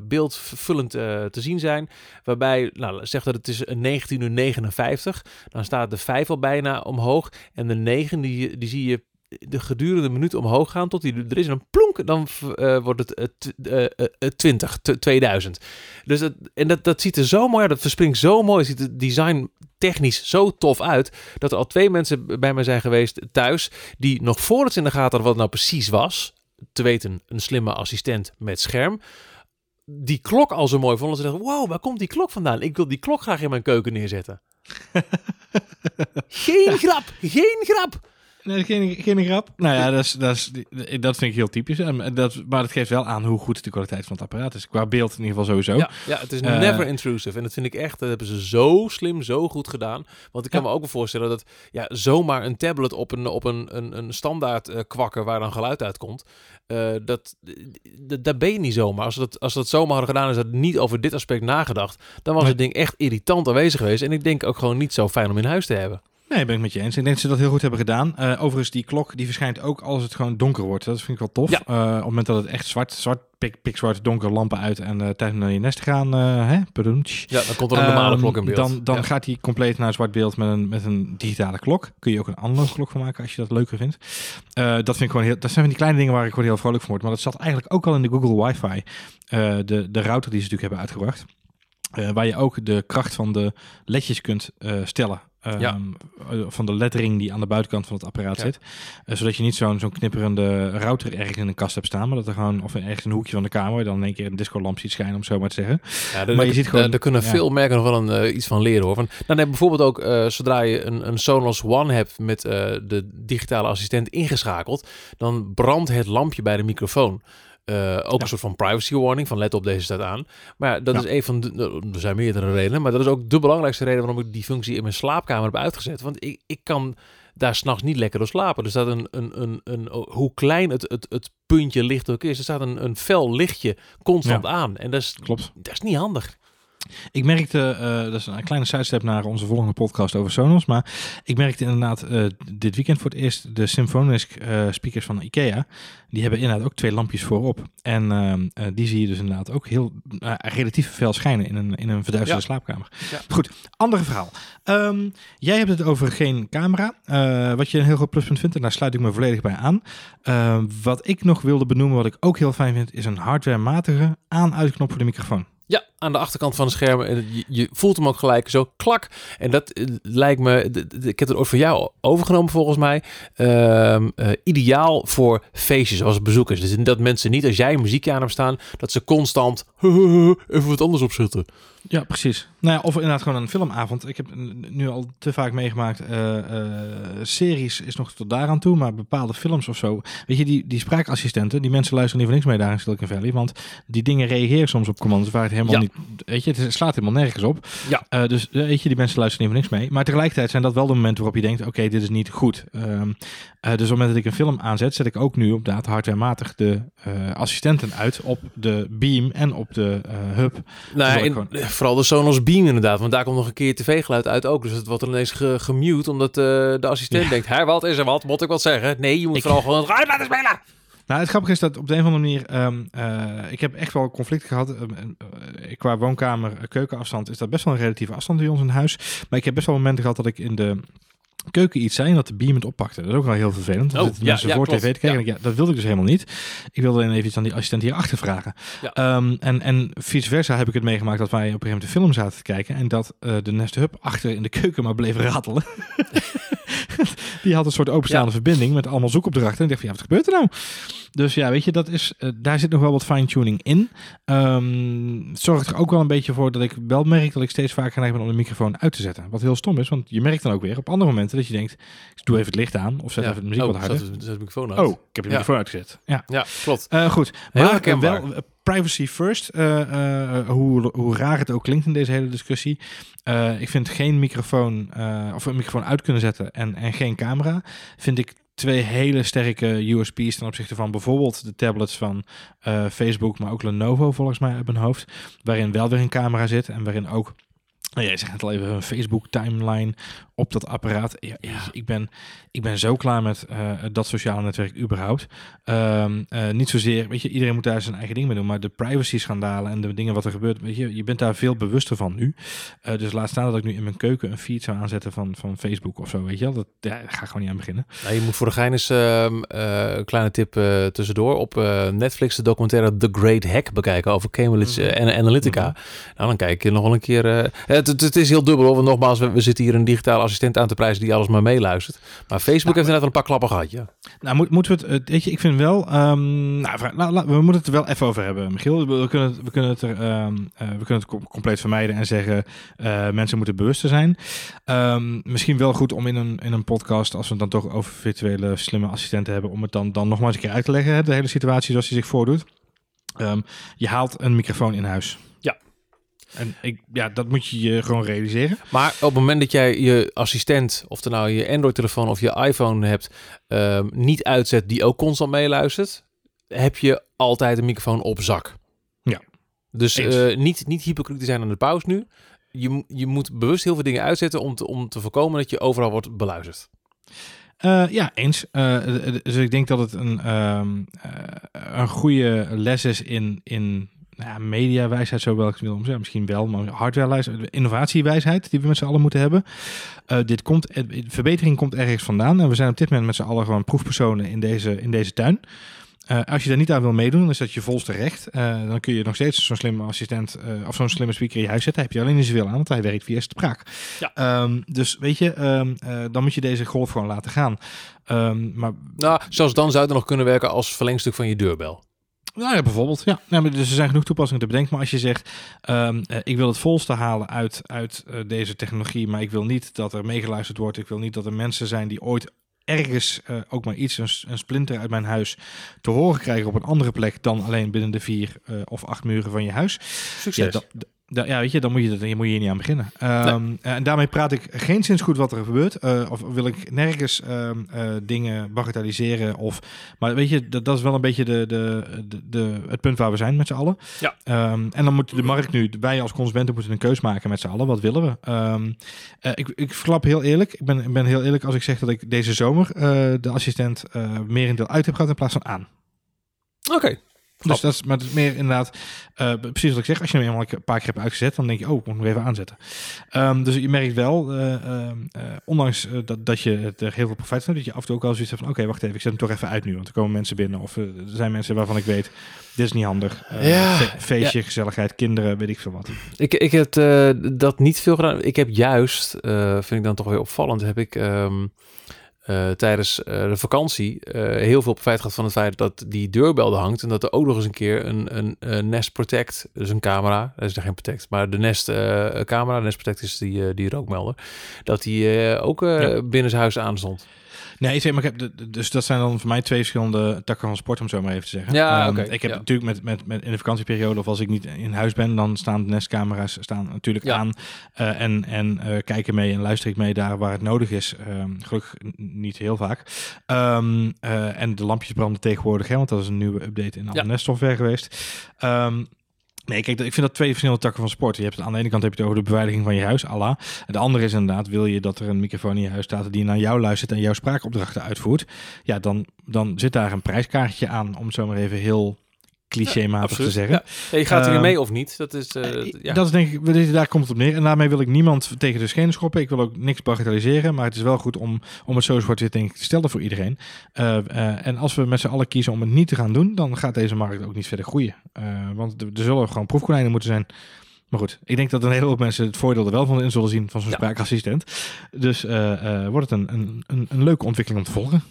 beeldvullend te zien zijn. Waarbij, nou, zeg dat het is 1959. Dan staat de 5 al bijna omhoog. En de 9 die, die zie je de gedurende minuut omhoog gaan tot die er is en een plonk, dan uh, wordt het uh, uh, 20, 2000. Dus dat, en dat, dat ziet er zo mooi uit, dat verspringt zo mooi, ziet het design technisch zo tof uit, dat er al twee mensen bij mij zijn geweest thuis, die nog voordat ze in de gaten hadden wat het nou precies was, te weten een slimme assistent met scherm, die klok al zo mooi vonden. Ze dachten, wow, waar komt die klok vandaan? Ik wil die klok graag in mijn keuken neerzetten. geen grap, geen grap.
Nee, geen, geen grap. Nou ja, dat, is, dat, is, dat vind ik heel typisch. Dat, maar het geeft wel aan hoe goed de kwaliteit van het apparaat is. Qua beeld in ieder geval sowieso.
Ja, ja het is uh, never intrusive. En dat vind ik echt, dat hebben ze zo slim, zo goed gedaan. Want ik kan me ook wel voorstellen dat ja, zomaar een tablet op een, op een, een, een standaard uh, kwakken waar dan geluid uitkomt. Uh, dat, dat, ben je niet zomaar. Als dat, als dat zomaar hadden gedaan is dat niet over dit aspect nagedacht, dan was het ding echt irritant aanwezig geweest. En ik denk ook gewoon niet zo fijn om in huis te hebben.
Nee, ben ik met je eens. Ik denk dat ze dat heel goed hebben gedaan. Uh, overigens, die klok die verschijnt ook als het gewoon donker wordt. Dat vind ik wel tof. Ja. Uh, op het moment dat het echt zwart, zwart pik, pik zwart, donker lampen uit en uh, tijd om naar je nest te gaan. hè?
Ja, dan komt er een normale
um,
klok in beeld.
Dan, dan gaat hij compleet naar zwart beeld met een, met een digitale klok. Kun je ook een andere klok van maken als je dat leuker vindt. dat vind ik gewoon heel. Dat zijn van die kleine dingen waar ik gewoon heel vrolijk van word. Maar dat zat eigenlijk ook al in de Google Wi-Fi. de, de router die ze natuurlijk hebben uitgebracht. waar je ook de kracht van de ledjes kunt stellen ja. Ehm, van de lettering die aan de buitenkant van het apparaat zit. Uh, zodat je niet zo'n zo'n knipperende router ergens in een kast hebt staan, maar dat er gewoon, of ergens een hoekje van de kamer, dan in één keer een discolamp ziet schijnen, om zo maar te zeggen.
Ja, maar je ziet gewoon... Er kunnen veel merken nog wel een, uh, iets van leren hoor. Van, dan heb bijvoorbeeld ook, uh, zodra je een, een Sonos One hebt met de digitale assistent ingeschakeld, dan brandt het lampje bij de microfoon. Uh, ook een soort van privacy warning van let op deze staat aan. Maar ja, dat is een van de, er zijn meerdere redenen, maar dat is ook de belangrijkste reden waarom ik die functie in mijn slaapkamer heb uitgezet. Want ik, ik kan daar s'nachts niet lekker door slapen. Er staat een, een, een, een, hoe klein het, het, het puntje licht ook is, er staat een, een fel lichtje constant aan. En dat is, Klopt. dat is niet handig.
Ik merkte, uh, dat is een kleine sidestep naar onze volgende podcast over Sonos, maar ik merkte inderdaad uh, dit weekend voor het eerst de Symfonisk uh, speakers van IKEA. Die hebben inderdaad ook twee lampjes voorop. En ehm, die zie je dus inderdaad ook heel relatief veel schijnen in een, in een verduisterde slaapkamer. Ja. Goed, andere verhaal. Um, jij hebt het over geen camera, wat je een heel groot pluspunt vindt en daar sluit ik me volledig bij aan. Ehm, wat ik nog wilde benoemen, wat ik ook heel fijn vind, is een hardwarematige aan-uitknop voor de microfoon.
Ja, aan de achterkant van het scherm. En je, voelt hem ook gelijk zo klak. En dat uh, lijkt me, ik heb het ooit van jou overgenomen volgens mij. Uh, uh, ideaal voor feestjes als bezoekers. Dus dat mensen niet, als jij een muziekje aan hebt staan, dat ze constant even wat anders opzetten.
Ja, precies. Nou ja, of inderdaad gewoon een filmavond. Ik heb nu al te vaak meegemaakt. Uh, series is nog tot daaraan toe, maar bepaalde films of zo. Weet je, die, die spraakassistenten, die mensen luisteren niet voor niks mee daar in Silicon Valley. Want die dingen reageren soms op commando's waar het helemaal niet... Weet je, het slaat helemaal nergens op. Ja. Uh, dus weet je, die mensen luisteren niet voor niks mee. Maar tegelijkertijd zijn dat wel de momenten waarop je denkt, oké, dit is niet goed. Um, dus op het moment dat ik een film aanzet, zet ik ook nu op daad hardwarematig de assistenten uit op de Beam en op de hub.
Nou, in, vooral de Sonos Beam inderdaad, want daar komt nog een keer tv-geluid uit ook. Dus het wordt ineens ge gemute, omdat uh, de assistent denkt, hè, wat is er wat? Moet ik wat zeggen? Nee, je moet ik... vooral gewoon het laten spelen.
Nou, het grappige is dat op de een of andere manier, um, uh, ik heb echt wel conflicten gehad. Um, uh, qua woonkamer, keukenafstand is dat best wel een relatieve afstand bij ons in huis. Maar ik heb best wel momenten gehad dat ik in de keuken iets zijn dat de beam het oppakte. Dat is ook wel heel vervelend. Oh, ja, mensen ja, voor tv te kijken. Ja. dat wilde ik dus helemaal niet. Ik wilde alleen even iets aan die assistent hierachter vragen. Um, en, en vice versa heb ik het meegemaakt dat wij op een gegeven moment de film zaten te kijken en dat uh, de Nest Hub achter in de keuken maar bleef ratelen. die had een soort openstaande verbinding met allemaal zoekopdrachten. En ik dacht van, ja, wat gebeurt er nou? Dus ja, weet je, dat is, uh, daar zit nog wel wat fine-tuning in. Um, het zorgt er ook wel een beetje voor dat ik wel merk dat ik steeds vaker geneigd ben om de microfoon uit te zetten. Wat heel stom is, want je merkt dan ook weer op andere momenten dat je denkt, ik doe even het licht aan of zet ja. even de muziek
oh,
wat harder.
Zet, zet de microfoon uit.
Oh, ik heb de microfoon uitgezet. Ja,
ja klopt.
Uh, goed, maar heel wel privacy first, uh, hoe, hoe raar het ook klinkt in deze hele discussie. ik vind geen microfoon, of een microfoon uit kunnen zetten en, en geen camera, vind ik twee hele sterke USP's ten opzichte van bijvoorbeeld de tablets van Facebook, maar ook Lenovo volgens mij op mijn hoofd, waarin wel weer een camera zit en waarin ook Nou, jij zegt het al even, een Facebook-timeline op dat apparaat. Ja,
Ja.
Ik, ben, ik ben zo klaar met eh, dat sociale netwerk überhaupt. Ehm, eh, niet zozeer, weet je, iedereen moet daar zijn eigen ding mee doen, maar de privacy-schandalen en de dingen wat er gebeurt, weet je, je bent daar veel bewuster van nu. Eh, dus laat staan dat ik nu in mijn keuken een feed zou aanzetten van, van Facebook of zo, weet je wel. Dat, ja, daar ga ik gewoon niet aan beginnen.
Nou, je moet voor de gein eens ehm, eh, een kleine tip tussendoor. Op Netflix de documentaire The Great Hack bekijken over Cambridge
Mhm.
Analytica.
Mhm.
Nou, dan kijk je nog wel een keer... het, het, het is heel dubbel, hoor, want nogmaals, we, we zitten hier een digitale assistent aan te prijzen die alles maar meeluistert. Maar Facebook heeft inderdaad een paar klappen gehad, ja.
Nou, moet, moeten we het, eh, weet je, ik vind wel, ehm, nou, la- we moeten het er wel even over hebben, Michiel. We, kunnen, het, we kunnen het er, ehm, eh, we kunnen het com- compleet vermijden en zeggen, eh, mensen moeten bewuster zijn. Ehm, misschien wel goed om in een, in een podcast, als we het dan toch over virtuele slimme assistenten hebben, om het dan, dan nogmaals een keer uit te leggen, hè, de hele situatie zoals die zich voordoet. Je haalt een microfoon in huis. En ik, ja, dat moet je je gewoon realiseren.
Maar op het moment dat jij je assistent, of er nou je Android-telefoon of je iPhone hebt, ehm, niet uitzet die ook constant meeluistert, heb je altijd een microfoon op zak.
Ja.
Dus eh, niet, niet hypocriet te zijn aan de pauze nu. Je, je moet bewust heel veel dingen uitzetten om te, om te voorkomen dat je overal wordt beluisterd.
Eh, ja, eens. Eh, dus ik denk dat het een, ehm, eh, een goede les is in, in ja, mediawijsheid, zo wel ik het wil. Misschien wel, maar hardwarewijsheid, innovatiewijsheid die we met z'n allen moeten hebben. Eh, dit komt, verbetering komt ergens vandaan. En we zijn op dit moment met z'n allen gewoon proefpersonen in deze, in deze tuin. Eh, als je daar niet aan wil meedoen, dan is dat je volste recht. Eh, dan kun je nog steeds zo'n slimme assistent eh, of zo'n slimme speaker in je huis zetten. Heb je alleen niet zoveel aan, want hij werkt via spraak.
Ja.
Ehm, dus weet je, ehm, eh, dan moet je deze golf gewoon laten gaan. Ehm, maar
Nou, zelfs dan zou het nog kunnen werken als verlengstuk van je deurbel.
Nou ja, bijvoorbeeld. Ja. Nou, maar dus er zijn genoeg toepassingen te bedenken. Maar als je zegt, ehm, eh, ik wil het volste halen uit, uit eh, deze technologie, maar ik wil niet dat er meegeluisterd wordt. Ik wil niet dat er mensen zijn die ooit ergens eh, ook maar iets, een, splinter uit mijn huis, te horen krijgen op een andere plek dan alleen binnen de vier eh, of acht muren van je huis.
Succes.
Ja, dat, da- ja, weet je, dan moet je, dat, je moet je hier niet aan beginnen. Ehm, En daarmee praat ik geen sinds goed wat er gebeurt. eh, of wil ik nergens ehm, eh, dingen bagatelliseren. Of, maar weet je, dat, dat is wel een beetje de, de, de, de, het punt waar we zijn met z'n allen.
Ja.
Ehm, en dan moet de markt nu, wij als consumenten moeten een keus maken met z'n allen. Wat willen we? Eh, ik, ik verklap heel eerlijk. Ik ben, ik ben heel eerlijk als ik zeg dat ik deze zomer eh, de assistent eh merendeel uit heb gehad in plaats van aan.
Oké.
Dus dat is, maar het is meer inderdaad, eh, precies wat ik zeg, als je hem eenmaal een paar keer hebt uitgezet, dan denk je, oh, ik moet hem even aanzetten. Ehm, dus je merkt wel, eh, eh, ondanks dat, dat je er heel veel profijt van hebt, dat je af en toe ook wel zoiets hebt van, oké, wacht even, ik zet hem toch even uit nu, want er komen mensen binnen. Of er zijn mensen waarvan ik weet, dit is niet handig.
Ja.
fe- feestje, gezelligheid, kinderen, weet ik veel wat.
Ik, ik heb dat niet veel gedaan. Ik heb juist, vind ik dan toch weer opvallend, heb ik ehm, eh, tijdens eh, de vakantie eh, heel veel profijt gehad van het feit dat die deurbel er hangt en dat er ook nog eens een keer een, een, Nest Protect, dus een camera, dat is er geen Protect, maar de Nest camera, Nest Protect is die, die rookmelder, dat die ook
Ja.
binnen zijn huis aan stond.
Nee, zeg maar, ik heb de, dus dat zijn dan voor mij twee verschillende takken van sport, om zo maar even te zeggen.
Ja, oké,
ik heb
ja.
natuurlijk met, met, met in de vakantieperiode, of als ik niet in huis ben, dan staan de nestcamera's staan natuurlijk
Ja.
aan. eh, en en eh, kijken mee en luister ik mee daar waar het nodig is. Ehm, gelukkig niet heel vaak. Ehm, eh, en de lampjes branden tegenwoordig, hè, want dat is een nieuwe update in alle
Ja.
Nest software geweest. Nee, kijk, ik vind dat twee verschillende takken van sport. Je hebt aan de ene kant heb je het over de beveiliging van je huis, Allah. De andere is inderdaad, wil je dat er een microfoon in je huis staat die naar jou luistert en jouw spraakopdrachten uitvoert, ja, dan, dan zit daar een prijskaartje aan, om zo maar even heel clichématig te
Absoluut.
zeggen.
Ja. Ja, je gaat erin
Ehm,
mee of niet? Dat is, eh,
Eh,
ja.
Dat is denk ik, daar komt het op neer. En daarmee wil ik niemand tegen de schenen schoppen. Ik wil ook niks bagatelliseren. Maar het is wel goed om, om het zo zwart-wit denk ik te stellen voor iedereen. Eh, en als we met z'n allen kiezen om het niet te gaan doen, dan gaat deze markt ook niet verder groeien. Want er, zullen gewoon proefkonijnen moeten zijn. Maar goed, ik denk dat een hele hoop mensen het voordeel er wel van in zullen zien van zo'n
Ja.
spraakassistent. Dus wordt het een, een, een, een leuke ontwikkeling om te volgen.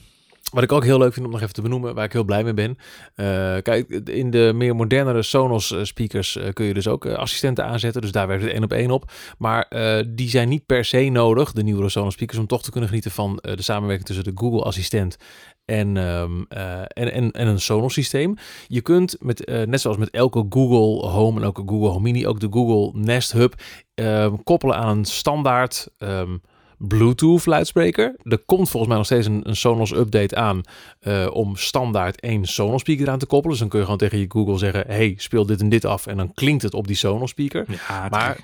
Wat ik ook heel leuk vind om nog even te benoemen, waar ik heel blij mee ben. Eh, kijk, in de meer modernere Sonos eh, speakers eh, kun je dus ook assistenten aanzetten. Dus daar werkt het één op één op. Maar die zijn niet per se nodig, de nieuwere Sonos speakers, om toch te kunnen genieten van de samenwerking tussen de Google Assistent en, ehm, eh, en, en, en een Sonos systeem. Je kunt, met, net zoals met elke Google Home en elke Google Home Mini, ook de Google Nest Hub ehm, koppelen aan een standaard... ehm, Bluetooth luidspreker. Er komt volgens mij nog steeds een, een Sonos update aan eh, om standaard één Sonos speaker aan te koppelen. Dus dan kun je gewoon tegen je Google zeggen: hey, speel dit en dit af. En dan klinkt het op die Sonos speaker.
Ja,
Maar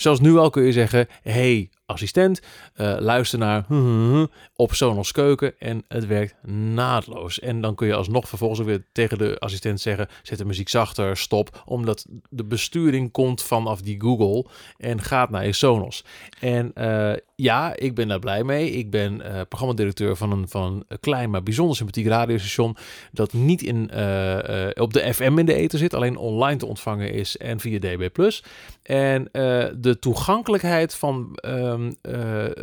Zelfs nu al kun je zeggen, hey assistent, uh, luister naar op Sonos keuken en het werkt naadloos. En dan kun je alsnog vervolgens weer tegen de assistent zeggen, zet de muziek zachter, stop, omdat de besturing komt vanaf die Google en gaat naar je Sonos. En uh, ja, ik ben daar blij mee. Ik ben uh, programmadirecteur van een, van een klein maar bijzonder sympathiek radiostation dat niet in, op de FM in de eten zit, alleen online te ontvangen is en via DB+. En de toegankelijkheid van um,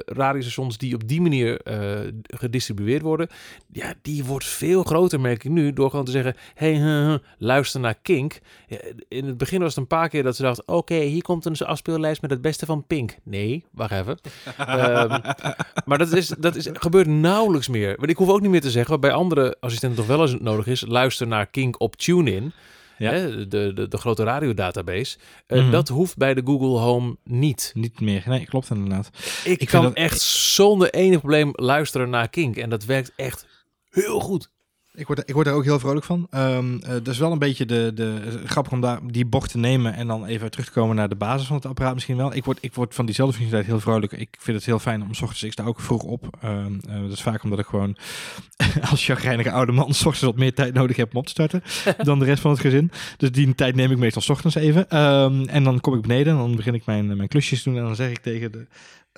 radiostations die op die manier uh, gedistribueerd worden, ja, die wordt veel groter, merk ik nu, door gewoon te zeggen, hey, luister naar Kink. Ja, in het begin was het een paar keer dat ze dachten, oké, hier komt een afspeellijst met het beste van Pink. Nee, wacht even. um, maar dat, is, dat is, gebeurt nauwelijks meer. Want ik hoef ook niet meer te zeggen, wat bij andere assistenten toch wel eens nodig is, luister naar Kink op TuneIn. Ja. Hè, de, de, de, grote radiodatabase. Uh, mm Dat hoeft bij de Google Home niet.
Niet meer. Nee, klopt inderdaad.
Ik, ik kan dat... echt zonder enig probleem luisteren naar Kink. En dat werkt echt heel goed.
Ik word, ik word er ook heel vrolijk van. Um, uh, dat is wel een beetje de, de, grappig om daar die bocht te nemen en dan even terug te komen naar de basis van het apparaat misschien wel. Ik word, ik word van diezelfde functionaliteit heel vrolijk. Ik vind het heel fijn om s ochtends, ik sta ook vroeg op. Um, uh, dat is vaak omdat ik gewoon als chagrijnige oude man s ochtends wat meer tijd nodig heb om op te starten dan de rest van het gezin. Dus die tijd neem ik meestal s ochtends even. Um, en dan kom ik beneden en dan begin ik mijn, mijn klusjes te doen en dan zeg ik tegen de,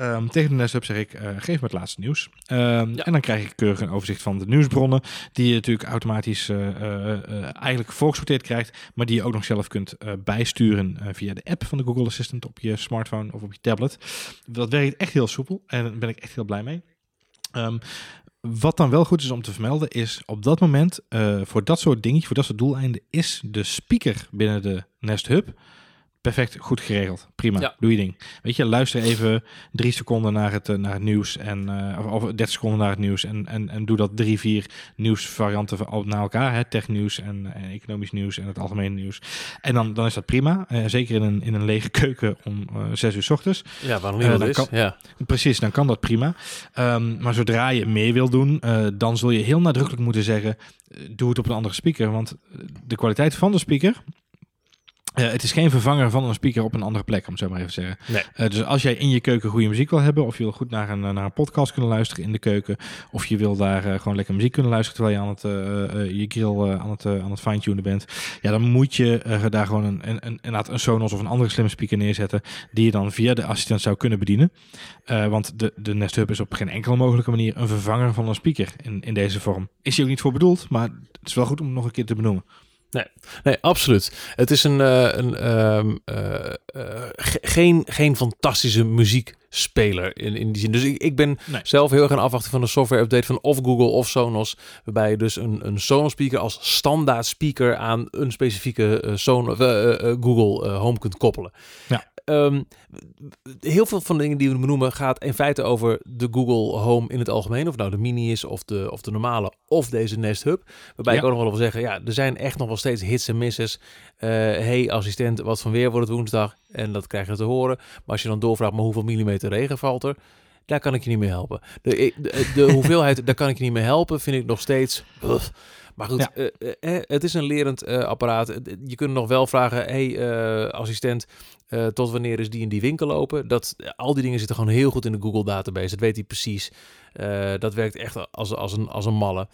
Um, tegen de Nest zeg ik, uh, geef me het laatste nieuws. Um, ja. En dan krijg ik keurig een overzicht van de nieuwsbronnen, die je natuurlijk automatisch uh, uh, eigenlijk voorgesorteerd krijgt, maar die je ook nog zelf kunt bijsturen via de app van de Google Assistant op je smartphone of op je tablet. Dat werkt echt heel soepel en daar ben ik echt heel blij mee. Um, wat dan wel goed is om te vermelden, is op dat moment, voor dat soort dingetjes, voor dat soort doeleinden, is de speaker binnen de Nest Hub perfect goed geregeld. Prima, doe je ding. Weet je, luister even drie seconden naar het, eh, naar het nieuws en uh, of, of 30 seconden naar het nieuws en, en, en doe dat drie, vier nieuwsvarianten naar elkaar. Hè, technieuws en, en economisch nieuws en het algemene nieuws. En dan, dan is dat prima. Uh, zeker in een, in een lege keuken om uh, zes uur s ochtends.
Ja, waarom niet is.
Kan,
ja.
Precies, dan kan dat prima. Um, maar zodra je meer wil doen, dan zul je heel nadrukkelijk moeten zeggen, doe het op een andere speaker. Want de kwaliteit van de speaker uh, het is geen vervanger van een speaker op een andere plek, om zo maar even te zeggen.
Nee.
Uh, dus als jij in je keuken goede muziek wil hebben, of je wil goed naar een, naar een podcast kunnen luisteren in de keuken, of je wil daar uh, gewoon lekker muziek kunnen luisteren terwijl je aan het, je grill aan het, aan het fine-tunen bent, ja, dan moet je daar gewoon een, een, een, een, een Sonos of een andere slimme speaker neerzetten, die je dan via de assistent zou kunnen bedienen. want de, de Nest Hub is op geen enkele mogelijke manier een vervanger van een speaker in, in deze vorm. Is hij ook niet voor bedoeld, maar het is wel goed om het nog een keer te benoemen.
Nee, nee, absoluut. Het is een, uh, een uh, uh, geen, geen fantastische muziekspeler in, in die zin. Dus ik, ik ben nee. zelf heel erg aan afwachten van de software update van of Google of Sonos. Waarbij je dus een, een Sonos speaker als standaard speaker aan een specifieke Sonos, Google Home kunt koppelen.
Ja.
Um, heel veel van de dingen die we benoemen gaat in feite over de Google Home in het algemeen. Of nou de mini is of de, of de normale of deze Nest Hub. Waarbij ja. ik ook nog wel wil zeggen, ja, er zijn echt nog wel steeds hits en misses. Uh, hey assistent, wat van weer wordt het woensdag? En dat krijg je te horen. Maar als je dan doorvraagt, maar hoeveel millimeter regen valt er? Daar kan ik je niet meer helpen. De, de, de hoeveelheid, daar kan ik je niet meer helpen, vind ik nog steeds... Ugh. Maar goed, ja. uh, uh, het is een lerend uh, apparaat. Je kunt nog wel vragen, hey assistent, tot wanneer is die in die winkel open? Dat, al die dingen zitten gewoon heel goed in de Google database. Dat weet hij precies. dat werkt echt als, als, een, als een malle.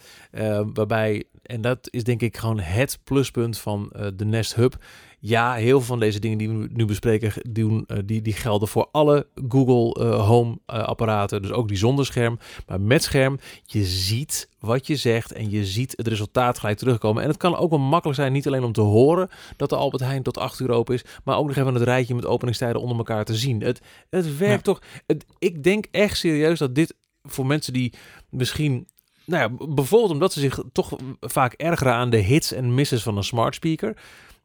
waarbij, en dat is denk ik gewoon het pluspunt van de Nest Hub ja, heel veel van deze dingen die we nu bespreken, doen, uh, die, die gelden voor alle Google uh, Home uh, apparaten. Dus ook die zonder scherm. Maar met scherm, je ziet wat je zegt en je ziet het resultaat gelijk terugkomen. En het kan ook wel makkelijk zijn, niet alleen om te horen dat de Albert Heijn tot 8 uur open is, maar ook nog even het rijtje met openingstijden onder elkaar te zien. Het, het werkt ja. toch. Het, ik denk echt serieus dat dit voor mensen die misschien nou ja, bijvoorbeeld omdat ze zich toch vaak ergeren aan de hits en misses van een smart speaker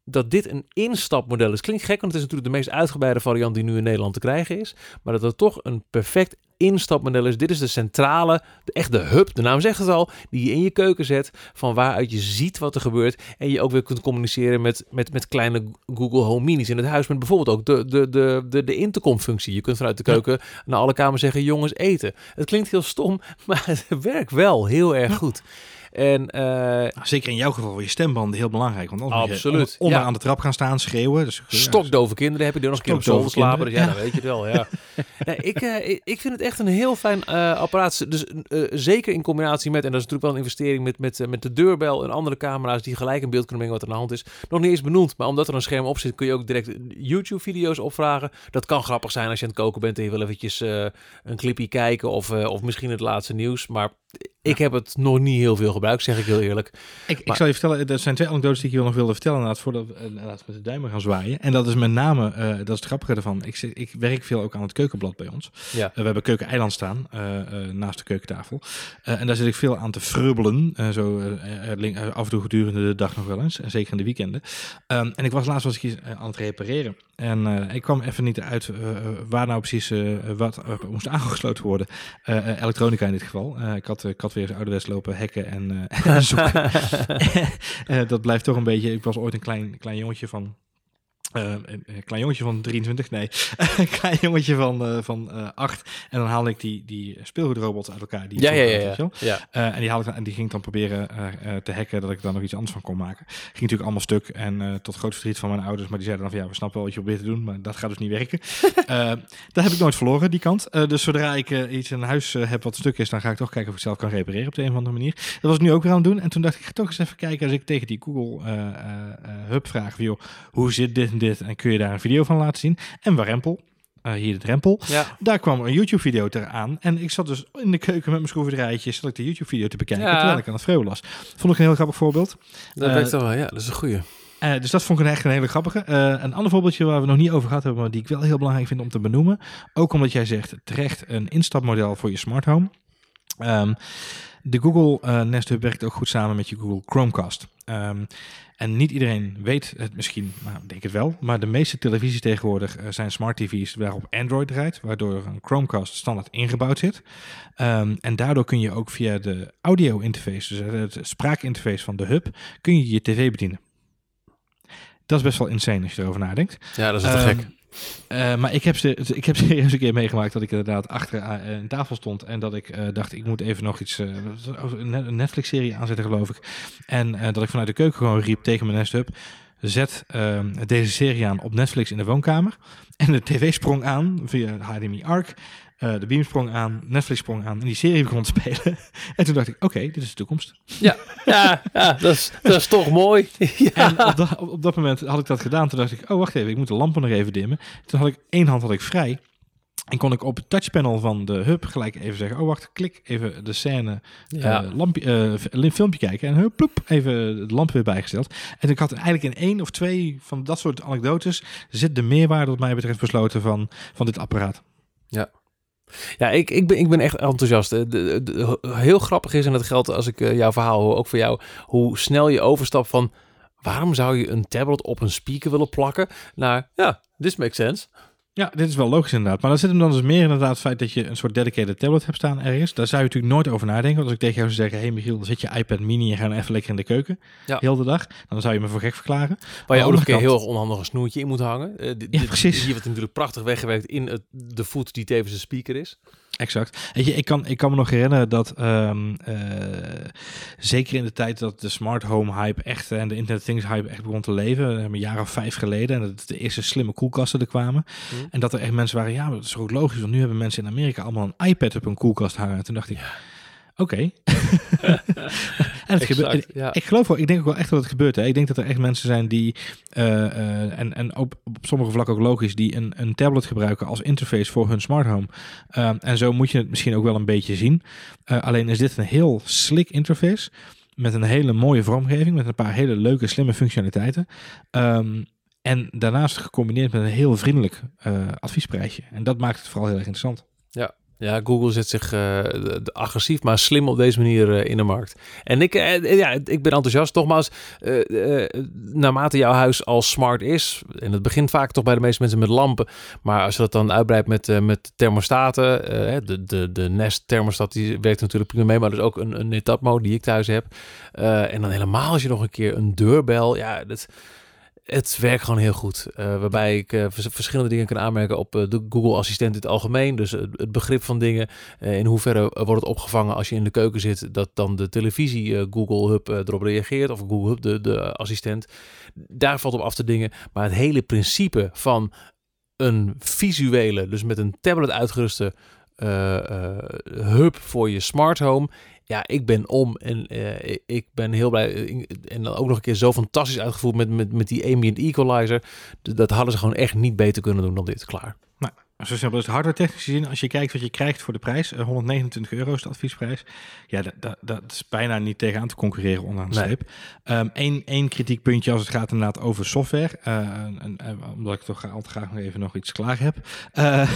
dat dit een instapmodel is. Klinkt gek, want het is natuurlijk de meest uitgebreide variant die nu in Nederland te krijgen is. Maar dat het toch een perfect instapmodel is. Dit is de centrale, de, echt de hub, de naam zegt het al, die je in je keuken zet, van waaruit je ziet wat er gebeurt en je ook weer kunt communiceren met, met, met kleine Google Home Minis in het huis, met bijvoorbeeld ook de, de, de, de, de intercom-functie. Je kunt vanuit de keuken ja. naar alle kamers zeggen, jongens eten. Het klinkt heel stom, maar het werkt wel heel erg goed. En, eh,
Zeker in jouw geval, voor je stembanden heel belangrijk. Want anders moet je
Absoluut, ja.
aan de trap gaan staan, schreeuwen. Dus,
Stokdove kinderen heb je die nog een keer op zolder slapen. Dus ja, dan weet je het wel. Ja. nee, ik, eh, ik, ik vind het echt een heel fijn eh, apparaat. Dus zeker in combinatie met, en dat is natuurlijk wel een investering met, met, met de deurbel en andere camera's die gelijk in beeld kunnen brengen wat er aan de hand is. Nog niet eens benoemd, maar omdat er een scherm op zit, kun je ook direct YouTube-video's opvragen. Dat kan grappig zijn als je aan het koken bent en je wil eventjes een clipje kijken of, of misschien het laatste nieuws. Maar ik heb het nog niet heel veel gebruikt, zeg ik heel eerlijk.
Ik, ik zal je vertellen, er zijn twee anekdotes die ik je nog wilde vertellen inderdaad, voordat we eh, inderdaad met de duimen gaan zwaaien. En dat is met name, eh, dat is het grappige ervan, ik, ik werk veel ook aan het keukenblad bij ons.
Ja.
Eh, we hebben keukeneiland staan, naast de keukentafel. En daar zit ik veel aan te frubbelen, zo af en toe gedurende de dag nog wel eens, en zeker in de weekenden. Ehm, en ik was laatst was ik aan het repareren. En ik kwam even niet uit waar nou precies wat moest aangesloten worden. Elektronica in dit geval. Ik, had, ik had weer eens ouderwets lopen hacken en eh, zoeken. Eh, dat blijft toch een beetje. Ik was ooit een klein, klein jongetje van. Eh, een klein jongetje van 23, nee. een klein jongetje van, eh van eh 8. En dan haalde ik die, die speelgoedrobots uit elkaar. Die
Ja, ja, ja.
en, die haalde ik, en die ging ik dan proberen te hacken dat ik daar nog iets anders van kon maken. Ging natuurlijk allemaal stuk en tot groot verdriet van mijn ouders. Maar die zeiden dan van ja, we snappen wel wat je probeert te doen, maar dat gaat dus niet werken. Dat heb ik nooit verloren, die kant. Dus zodra ik iets in huis heb wat stuk is, dan ga ik toch kijken of ik het zelf kan repareren op de een of andere manier. Dat was ik nu ook weer aan het doen. En toen dacht ik, ga toch eens even kijken als ik tegen die Google Hub vraag, van, joh, hoe zit dit dit? En kun je daar een video van laten zien? En warempel. Eh, hier de drempel.
ja.
Daar kwam er een YouTube-video ter aan. En ik zat dus in de keuken met mijn schroevendraaitje, zat ik de YouTube-video te bekijken,
Ja.
terwijl ik aan het vreeuwen was. Vond ik een heel grappig voorbeeld.
Dat werkt toch wel. Ja, dat is een goeie.
Eh, dus dat vond ik een echt een hele grappige. Een ander voorbeeldje waar we nog niet over gehad hebben, maar die ik wel heel belangrijk vind om te benoemen. Ook omdat jij zegt terecht een instapmodel voor je smart home. Ehm, de Google eh, Nest Hub werkt ook goed samen met je Google Chromecast. Ehm, en niet iedereen weet het misschien, maar ik denk het wel. Maar de meeste televisies tegenwoordig eh, zijn smart TV's waarop Android draait, waardoor een Chromecast standaard ingebouwd zit. Ehm, en daardoor kun je ook via de audio interface, dus het spraakinterface van de hub, kun je je tv bedienen. Dat is best wel insane als je erover nadenkt.
Ja, dat is te
Ehm,
gek.
Eh, maar ik heb, ze, ik heb serieus een keer meegemaakt dat ik inderdaad achter eh, een tafel stond en dat ik eh, dacht, ik moet even nog iets, eh, een Netflix-serie aanzetten geloof ik. En dat ik vanuit de keuken gewoon riep tegen mijn Nest Hub, zet ehm, deze serie aan op Netflix in de woonkamer. En de tv sprong aan via HDMI ARC. Eh, de beam sprong aan, Netflix sprong aan en die serie begon te spelen. en toen dacht ik, oké, dit is de toekomst.
Ja, ja, ja dat, is, dat is toch mooi. ja.
En op, dat- op, dat moment had ik dat gedaan. Toen dacht ik, oh wacht even, ik moet de lampen nog even dimmen. Toen had ik één hand had ik vrij. En kon ik op het touchpanel van de hub gelijk even zeggen, oh wacht, klik even de scène,
Ja.
eh, lampje, f- filmpje kijken. En hup, ploep, even de lamp weer bijgesteld. En ik had eigenlijk in één of twee van dat soort anekdotes zit de meerwaarde wat mij betreft besloten van, van dit apparaat.
Ja, ik, ik, ben, ik ben echt enthousiast. De- heel grappig is, en dat geldt als ik eh, jouw verhaal hoor, ook voor jou, hoe snel je overstapt van waarom zou je een tablet op een speaker willen plakken naar, ja, this makes sense.
Ja, dit is wel logisch inderdaad. Maar dan zit hem dan dus meer inderdaad het feit dat je een soort dedicated tablet hebt staan ergens. Daar zou je natuurlijk nooit over nadenken. Want als ik tegen jou zou zeggen, hey Michiel, dan zit je iPad mini en ga dan even lekker in de keuken.
Ja.
Heel de dag. Dan zou je me voor gek verklaren.
Waar je ook nog een keer heel erg onhandig een snoertje in moet hangen.
Ja,
dit-
precies.
Hier wordt natuurlijk prachtig weggewerkt in het, de voet die tevens een speaker is.
Exact. Weet je, ik kan, ik kan me nog herinneren dat ehm, eh, zeker in de tijd dat de smart home hype echt eh, en de Internet Things hype echt begon te leven, eh, een jaar of vijf geleden, en dat de eerste slimme koelkasten er kwamen.
Mhm.
En dat er echt mensen waren, ja, maar dat is ook logisch, want nu hebben mensen in Amerika allemaal een iPad op een koelkast hangen. En toen dacht ik, oké. en het gebeurt,
Exact, ja.
ik geloof wel, ik denk ook wel echt dat het gebeurt. Hè. Ik denk dat er echt mensen zijn die, eh, eh, en, en op, op sommige vlakken ook logisch, die een, een tablet gebruiken als interface voor hun smart home. Um, en zo moet je het misschien ook wel een beetje zien. Uh, alleen is dit een heel slick interface met een hele mooie vormgeving, met een paar hele leuke, slimme functionaliteiten. Um, en daarnaast gecombineerd met een heel vriendelijk adviesprijsje. En dat maakt het vooral heel erg interessant.
Ja, ja, Google zet zich de agressief, maar slim op deze manier uh, in de markt. En ik, uh, ja, ik ben enthousiast. Nogmaals, naarmate jouw huis al smart is, en het begint vaak toch bij de meeste mensen met lampen, maar als je dat dan uitbreidt met, met thermostaten, de, de, de Nest thermostat die werkt natuurlijk prima mee, maar dus ook een, een Netatmo die ik thuis heb. en dan helemaal als je nog een keer een deurbel, ja, dat Het werkt gewoon heel goed. Uh, waarbij ik uh, verschillende dingen kan aanmerken op uh, de Google Assistent in het algemeen. Dus het begrip van dingen. in hoeverre wordt het opgevangen als je in de keuken zit. Dat dan de televisie Google Hub erop reageert. Of Google Hub, de, de assistent. Daar valt op af te dingen. Maar het hele principe van een visuele, dus met een tablet uitgeruste hub voor je smart home ja, ik ben om en uh, ik ben heel blij. En dan ook nog een keer zo fantastisch uitgevoerd met, met, met die ambient equalizer. Dat hadden ze gewoon echt niet beter kunnen doen dan dit. Klaar.
Nou, zo simpel is het hardware technisch gezien. Als je kijkt wat je krijgt voor de prijs, 129 eh, euro is de adviesprijs. Ja, dat, dat, dat is bijna niet tegenaan te concurreren onderaan de streep. Eén um, kritiekpuntje als het gaat inderdaad over software. Uh, en, omdat ik toch altijd graag nog even nog iets klaar heb. Uh,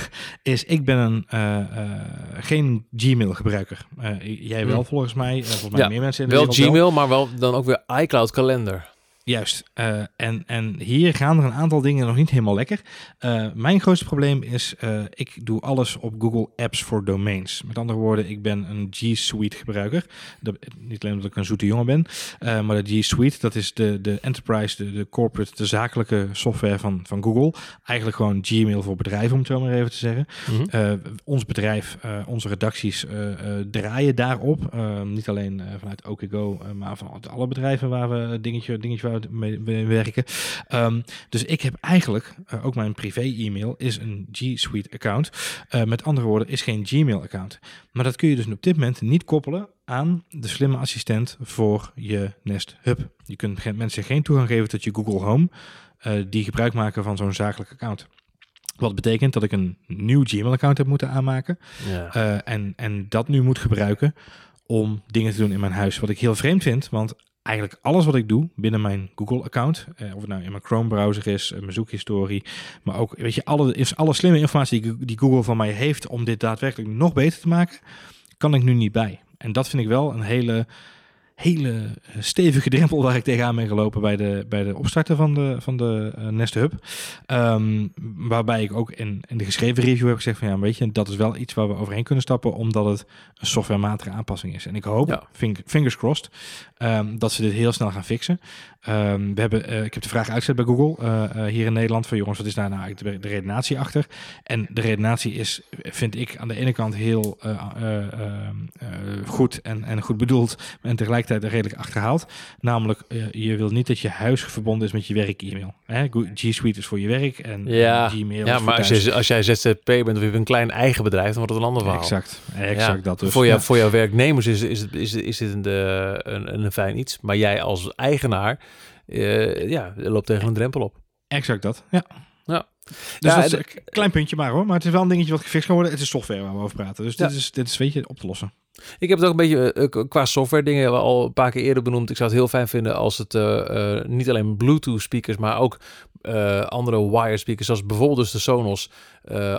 is ik ben een, geen Gmail gebruiker. jij wel hmm. volgens mij. volgens mij
ja,
meer mensen in
de wel Gmail, maar wel dan ook weer iCloud kalender.
Juist. Uh, en, en hier gaan er een aantal dingen nog niet helemaal lekker. Uh, mijn grootste probleem is, uh, ik doe alles op Google Apps voor Domains. Met andere woorden, ik ben een G Suite gebruiker. niet alleen omdat ik een zoete jongen ben, maar de G Suite, dat is de, de enterprise, de, de corporate, de zakelijke software van, van Google. Eigenlijk gewoon Gmail voor bedrijven, om het zo maar even te zeggen. Mm ons bedrijf, onze redacties draaien daarop. niet alleen vanuit OKGo, maar van alle bedrijven waar we dingetje, dingetje mee, werken. Um, dus ik heb eigenlijk, uh, ook mijn privé-e-mail is een G Suite account. Uh, met andere woorden, is geen Gmail account. Maar dat kun je dus op dit moment niet koppelen aan de slimme assistent voor je Nest Hub. Je kunt mensen geen toegang geven tot je Google Home, uh, die gebruik maken van zo'n zakelijk account. Wat betekent dat ik een nieuw Gmail-account heb moeten aanmaken. Ja. Uh, en, en dat nu moet gebruiken om dingen te doen in mijn huis. Wat ik heel vreemd vind, want eigenlijk alles wat ik doe binnen mijn Google-account, eh, of het nou in mijn Chrome-browser is, eh, mijn zoekhistorie, maar ook, weet je, alle, alle slimme informatie die, die Google van mij heeft om dit daadwerkelijk nog beter te maken, kan ik nu niet bij. En dat vind ik wel een hele hele eh, stevige drempel waar ik tegenaan ben gelopen bij de, bij de opstarten van de, van de uh, Nest Hub. Um, waarbij ik ook in, in de geschreven review heb gezegd van ja, weet je, dat is wel iets waar we overheen kunnen stappen, omdat het een softwarematige aanpassing is. En ik hoop, ja. fingers crossed, um, dat ze dit heel snel gaan fixen. Um, we hebben, uh, ik heb de vraag uitgezet bij Google uh, uh, hier in Nederland van jongens, wat is daar nou eigenlijk de, de redenatie achter? En de redenatie is, vind ik, aan de ene kant heel goed en, en goed bedoeld, en tegelijkertijd redelijk achterhaald. Namelijk, je wil niet dat je huis verbonden is met je werk-e-mail. G Suite is voor je werk en,
ja.
Gmail.
Ja, maar als, je, als jij ZZP bent of je hebt een klein eigen bedrijf, dan wordt het een ander verhaal.
Exact, exact dat dus.
Voor, jou, voor jouw werknemers is, is, is, is dit een, een, een fijn iets, maar jij als eigenaar uh, ja, loopt tegen een drempel op.
Exact dat, ja.
Ja.
Dus ja, dat is een klein puntje maar hoor. Maar het is wel een dingetje wat gefixt kan worden. Het is software waar we over praten. Dus dit, is, dit is weet je, op te lossen.
Ik heb het ook een beetje uh, qua software dingen al een paar keer eerder benoemd. Ik zou het heel fijn vinden als het uh, niet alleen Bluetooth speakers, maar ook andere wire speakers, zoals bijvoorbeeld dus de Sonos,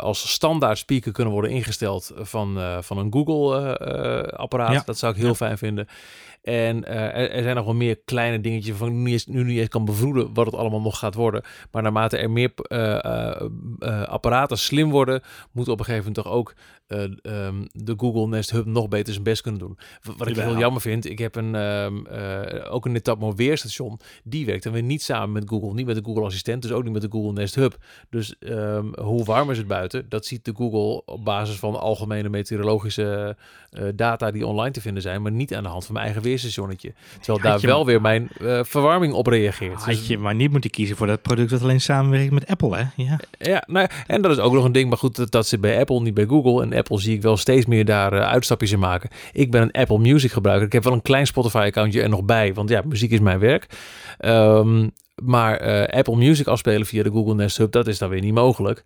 als standaard speaker kunnen worden ingesteld van, van een Google apparaat. Ja. Dat zou ik heel fijn vinden. En uh, er, zijn nog wel meer kleine dingetjes ik nu, nu niet eens kan bevroeden wat het allemaal nog gaat worden. Maar naarmate er meer uh, uh, apparaten slim worden, moet op een gegeven moment toch ook um, de Google Nest Hub nog beter zijn best kunnen doen. Wat ik heel jammer vind, ik heb een, um, ook een Netatmo weerstation. Die werkt dan weer niet samen met Google, niet met de Google Assistent, dus ook niet met de Google Nest Hub. Dus um, hoe warm is het buiten? Dat ziet de Google op basis van algemene meteorologische data die online te vinden zijn, maar niet aan de hand van mijn eigen weerstationnetje. Terwijl daar wel weer mijn uh, verwarming op reageert.
Had dus je maar niet moeten kiezen voor dat product dat alleen samenwerkt met Apple, hè? Ja,
ja nou, en dat is ook nog een ding, maar goed, dat, dat zit bij Apple, niet bij Google. En Apple zie ik wel steeds meer daar uh, uitstapjes in maken. Ik ben een Apple Music gebruiker. Ik heb wel een klein Spotify-accountje er nog bij, want ja, muziek is mijn werk. Um, maar uh, Apple Music afspelen via de Google Nest Hub, dat is dan weer niet mogelijk.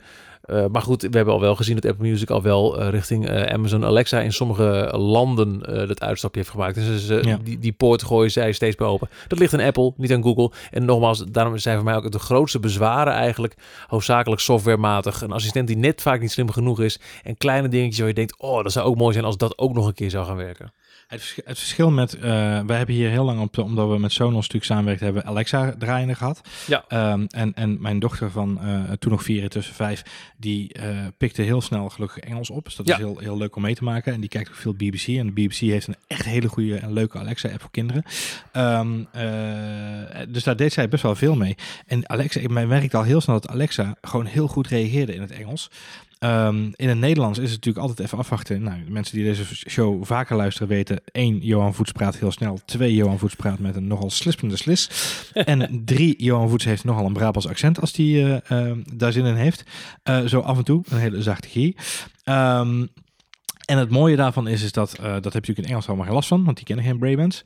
Uh, maar goed, we hebben al wel gezien dat Apple Music al wel uh, richting Amazon Alexa in sommige landen dat uitstapje heeft gemaakt. Dus ja. die, die poort gooien zij steeds meer open. Dat ligt aan Apple, niet aan Google. En nogmaals, daarom zijn voor mij ook de grootste bezwaren eigenlijk hoofdzakelijk softwarematig. Een assistent die net vaak niet slim genoeg is. En kleine dingetjes waar je denkt, oh, dat zou ook mooi zijn als dat ook nog een keer zou gaan werken.
Het, verschil, het verschil met, uh, wij hebben hier heel lang op, omdat we met Sonos natuurlijk samenwerkt hebben, Alexa draaiende gehad.
Ja.
Um, en, en mijn dochter van uh, toen nog vier tussen vijf, die uh, pikte heel snel gelukkig Engels op. Dus dat
Ja.
is heel, heel leuk om mee te maken. En die kijkt ook veel BBC. En de BBC heeft een echt hele goede en leuke Alexa-app voor kinderen. Um, dus daar deed zij best wel veel mee. En Alexa, ik merkte al heel snel dat Alexa gewoon heel goed reageerde in het Engels. Um, in het Nederlands is het natuurlijk altijd even afwachten. Nou, de mensen die deze show vaker luisteren weten... één, Johan Voets praat heel snel. Twee, Johan Voets praat met een nogal slispende slis. en drie, Johan Voets heeft nogal een Brabants accent... als die uh, uh, daar zin in heeft. Uh, zo af en toe, een hele zachte G. Um, en het mooie daarvan is, is dat, uh, dat heb je natuurlijk in Engels allemaal geen last van, want die kennen geen Brabants.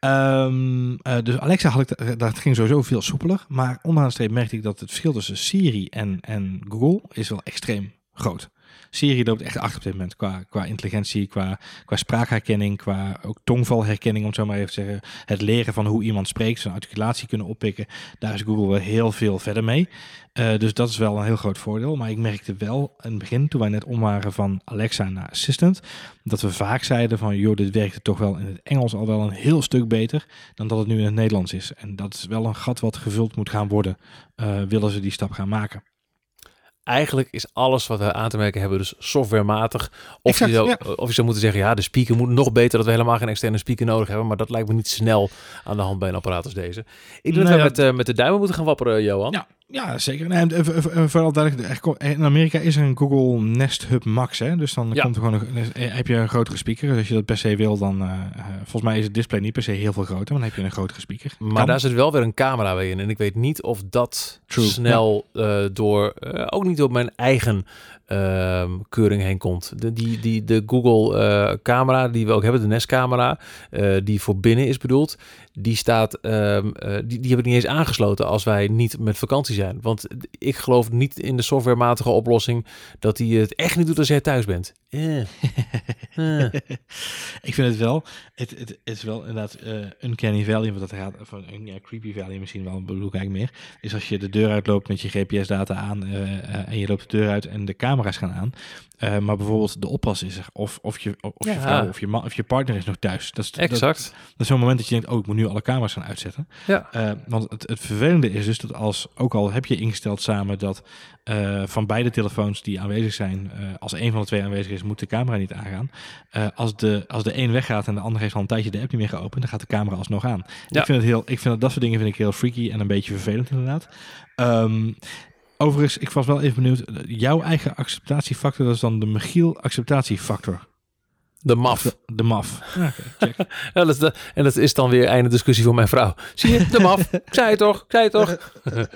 Um, uh, dus Alexa had ik, dat ging sowieso veel soepeler. Maar onderaan de streep merkte ik dat het verschil tussen Siri en, en Google is wel extreem groot. Siri loopt echt achter op dit moment qua, qua intelligentie, qua, qua spraakherkenning, qua ook tongvalherkenning, om het zo maar even te zeggen. Het leren van hoe iemand spreekt, zijn articulatie kunnen oppikken. Daar is Google wel heel veel verder mee. Uh, dus dat is wel een heel groot voordeel. Maar ik merkte wel in het begin, toen wij net om waren van Alexa naar Assistant, dat we vaak zeiden van, joh, dit werkte toch wel in het Engels al wel een heel stuk beter dan dat het nu in het Nederlands is. En dat is wel een gat wat gevuld moet gaan worden, uh, willen ze die stap gaan maken
eigenlijk is alles wat we aan te merken hebben dus softwarematig. Of,
exact,
je zou,
ja.
of je zou moeten zeggen, ja, de speaker moet nog beter, dat we helemaal geen externe speaker nodig hebben. Maar dat lijkt me niet snel aan de hand bij een apparaat als deze. Ik denk
Nee,
dat we met, uh, met de duimen moeten gaan wapperen, Johan.
Ja, ja zeker. Nee, en, uh, vooral duidelijk, in Amerika is er een Google Nest Hub Max. Hè? Dus dan
Ja.
komt er gewoon een, eh, heb je een grotere speaker. Dus als je dat per se wil, dan... eh, eh, volgens mij is het display niet per se heel veel groter. Maar dan heb je een grotere speaker.
Maar
Kan.
daar zit wel weer een camera bij in. En ik weet niet of dat
True,
snel eh, door, eh, ook niet door mijn eigen ehm, keuring heen komt. De, die, die, de Google eh, camera die we ook hebben, de Nest camera, eh, die voor binnen is bedoeld, die staat, ehm, eh, die, die heb ik niet eens aangesloten als wij niet met vakantie zijn. Want ik geloof niet in de softwarematige oplossing dat hij het echt niet doet als jij thuis bent. Eh. Eh.
ik vind het wel, het, het is wel inderdaad eh uncanny valley, want dat gaat van een ja, creepy valley misschien wel, bedoel ik eigenlijk meer, is als je de deur uitloopt met je GPS-data aan en je loopt de deur uit en de camera's gaan aan, maar bijvoorbeeld de oppas is er, of, of, je, of je vrouw of je, man, of je partner is nog thuis. Dat is, dat,
Exact.
dat is zo'n moment dat je denkt, oh, ik moet nu alle camera's gaan uitzetten.
Ja.
Eh, want het, het vervelende is dus dat als, ook al heb je ingesteld samen dat eh, van beide telefoons die aanwezig zijn, eh, als een van de twee aanwezig is, moet de camera niet aangaan. Als, de, als de een weggaat en de ander heeft al een tijdje de app niet meer geopend, dan gaat de camera alsnog aan.
Ja.
Ik vind het heel, ik vind dat, dat soort dingen vind ik heel freaky en een beetje vervelend inderdaad. Ehm, overigens, ik was wel even benieuwd, jouw eigen acceptatiefactor, dat is dan de Michiel acceptatiefactor.
De maf.
De, de MAF. Ja, oké, check.
Ja, dat is de, en dat is dan weer einde discussie voor mijn vrouw. Zie je, de maf. ik zei het toch, ik zei het toch.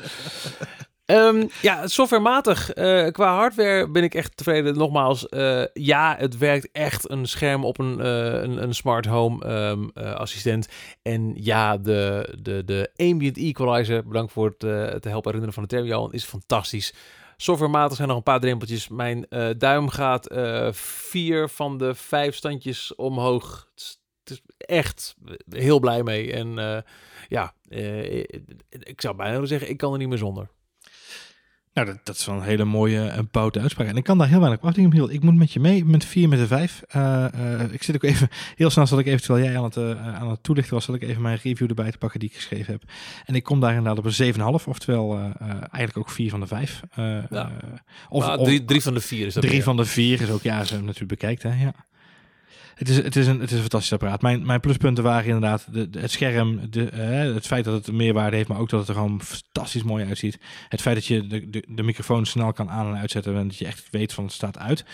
Ehm, ja, softwarematig. eh, qua hardware ben ik echt tevreden. Nogmaals, eh, ja, het werkt echt een scherm op een, eh, een, een smart home ehm, eh, assistent. En ja, de, de, de ambient equalizer, bedankt voor het eh, te helpen herinneren van de term, Johan, is fantastisch. Softwarematig zijn nog een paar drempeltjes. Mijn eh, duim gaat eh, vier van de vijf standjes omhoog. Het is, echt heel blij mee. En eh, ja, ik zou bijna zeggen, ik kan er niet meer zonder.
Nou, dat, dat is wel een hele mooie en boute uitspraak. En ik kan daar heel weinig op afdingen, Michiel. Ik moet met je mee, met vier, met de vijf. Eh, eh, ik zit ook even, heel snel zal ik even, terwijl jij aan het, eh, aan het toelichten was, zal ik even mijn review erbij te pakken die ik geschreven heb. En ik kom daar inderdaad op een 7,5, oftewel eh, eh, eigenlijk ook vier van de vijf. Eh,
Ja.
eh, of,
Ah,
of
drie, drie van de vier is dat
drie van de vier is ook, ja, als je hem natuurlijk bekijkt, hè, ja. Het is, het, is een, het is een fantastisch apparaat. Mijn, mijn pluspunten waren inderdaad de, het scherm, de, eh, het feit dat het meerwaarde heeft, maar ook dat het er gewoon fantastisch mooi uitziet. Het feit dat je de, de, de microfoon snel kan aan- en uitzetten en dat je echt weet van het staat uit.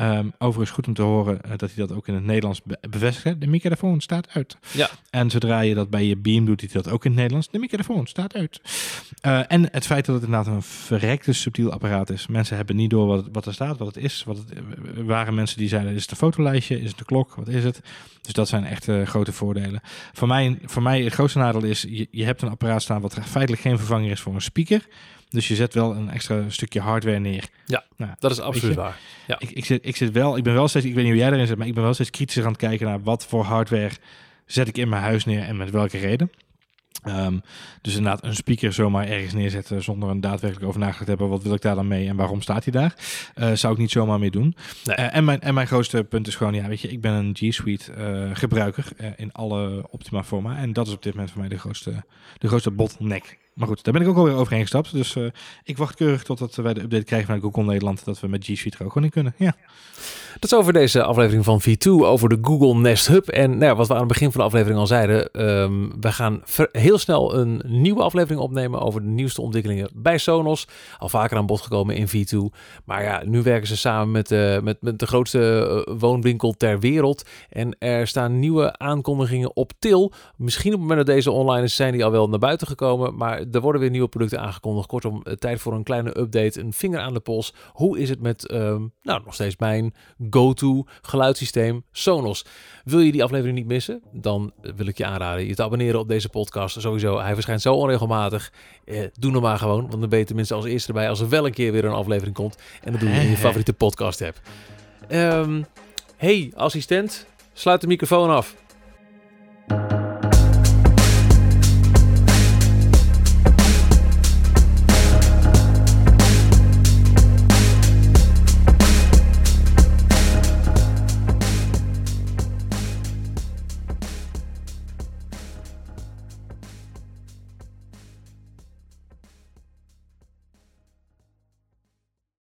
Ehm, overigens goed om te horen eh, dat hij dat ook in het Nederlands be- bevestigt. De microfoon staat uit.
Ja.
En zodra je dat bij je Beam doet, doet hij dat ook in het Nederlands. De microfoon staat uit. Eh, en het feit dat het inderdaad een verrekte subtiel apparaat is. Mensen hebben niet door wat, wat er staat, wat het is. Wat het, er waren mensen die zeiden, is het een fotolijstje? Is het een klok? Wat is het? Dus dat zijn echt eh, grote voordelen. Voor mij, voor mij het grootste nadeel is, je, je hebt een apparaat staan wat feitelijk geen vervanger is voor een speaker. Dus je zet wel een extra stukje hardware neer.
Ja,
Nou,
Dat is absoluut waar. Ja.
ik, ik, zit, ik zit wel, ik ben wel steeds, ik weet niet hoe jij erin zit, maar ik ben wel steeds kritischer aan het kijken naar wat voor hardware zet ik in mijn huis neer en met welke reden. Ehm, dus inderdaad een speaker zomaar ergens neerzetten zonder een daadwerkelijk over nagedacht te hebben. Wat wil ik daar dan mee en waarom staat hij daar? Uh, zou ik niet zomaar mee doen.
Nee.
Uh, en, mijn, en mijn grootste punt is gewoon, ja, weet je, ik ben een G Suite uh, gebruiker in alle optima forma. En dat is op dit moment voor mij de grootste, de grootste bottleneck. Maar goed, daar ben ik ook alweer overheen gestapt. Dus ik wacht keurig totdat wij de update krijgen vanuit Google Nederland. Dat we met G Suite er ook gewoon in kunnen. Ja.
Dat is over deze aflevering van V2 over de Google Nest Hub. En nou ja, wat we aan het begin van de aflevering al zeiden, um, we gaan heel snel een nieuwe aflevering opnemen over de nieuwste ontwikkelingen bij Sonos. Al vaker aan bod gekomen in V2. Maar ja, nu werken ze samen met, uh, met, met de grootste uh, woonwinkel ter wereld. En er staan nieuwe aankondigingen op til. Misschien op het moment dat deze online is, zijn die al wel naar buiten gekomen. Maar er worden weer nieuwe producten aangekondigd. Kortom, tijd voor een kleine update, een vinger aan de pols. Hoe is het met, um, nou, nog steeds mijn go-to geluidssysteem Sonos. Wil je die aflevering niet missen? Dan wil ik je aanraden je te abonneren op deze podcast. Sowieso, hij verschijnt zo onregelmatig. Eh, doe hem maar gewoon, want dan ben je tenminste als eerste erbij als er wel een keer weer een aflevering komt. En dat doe je in je favoriete podcast app. Um, hey, assistent, sluit de microfoon af.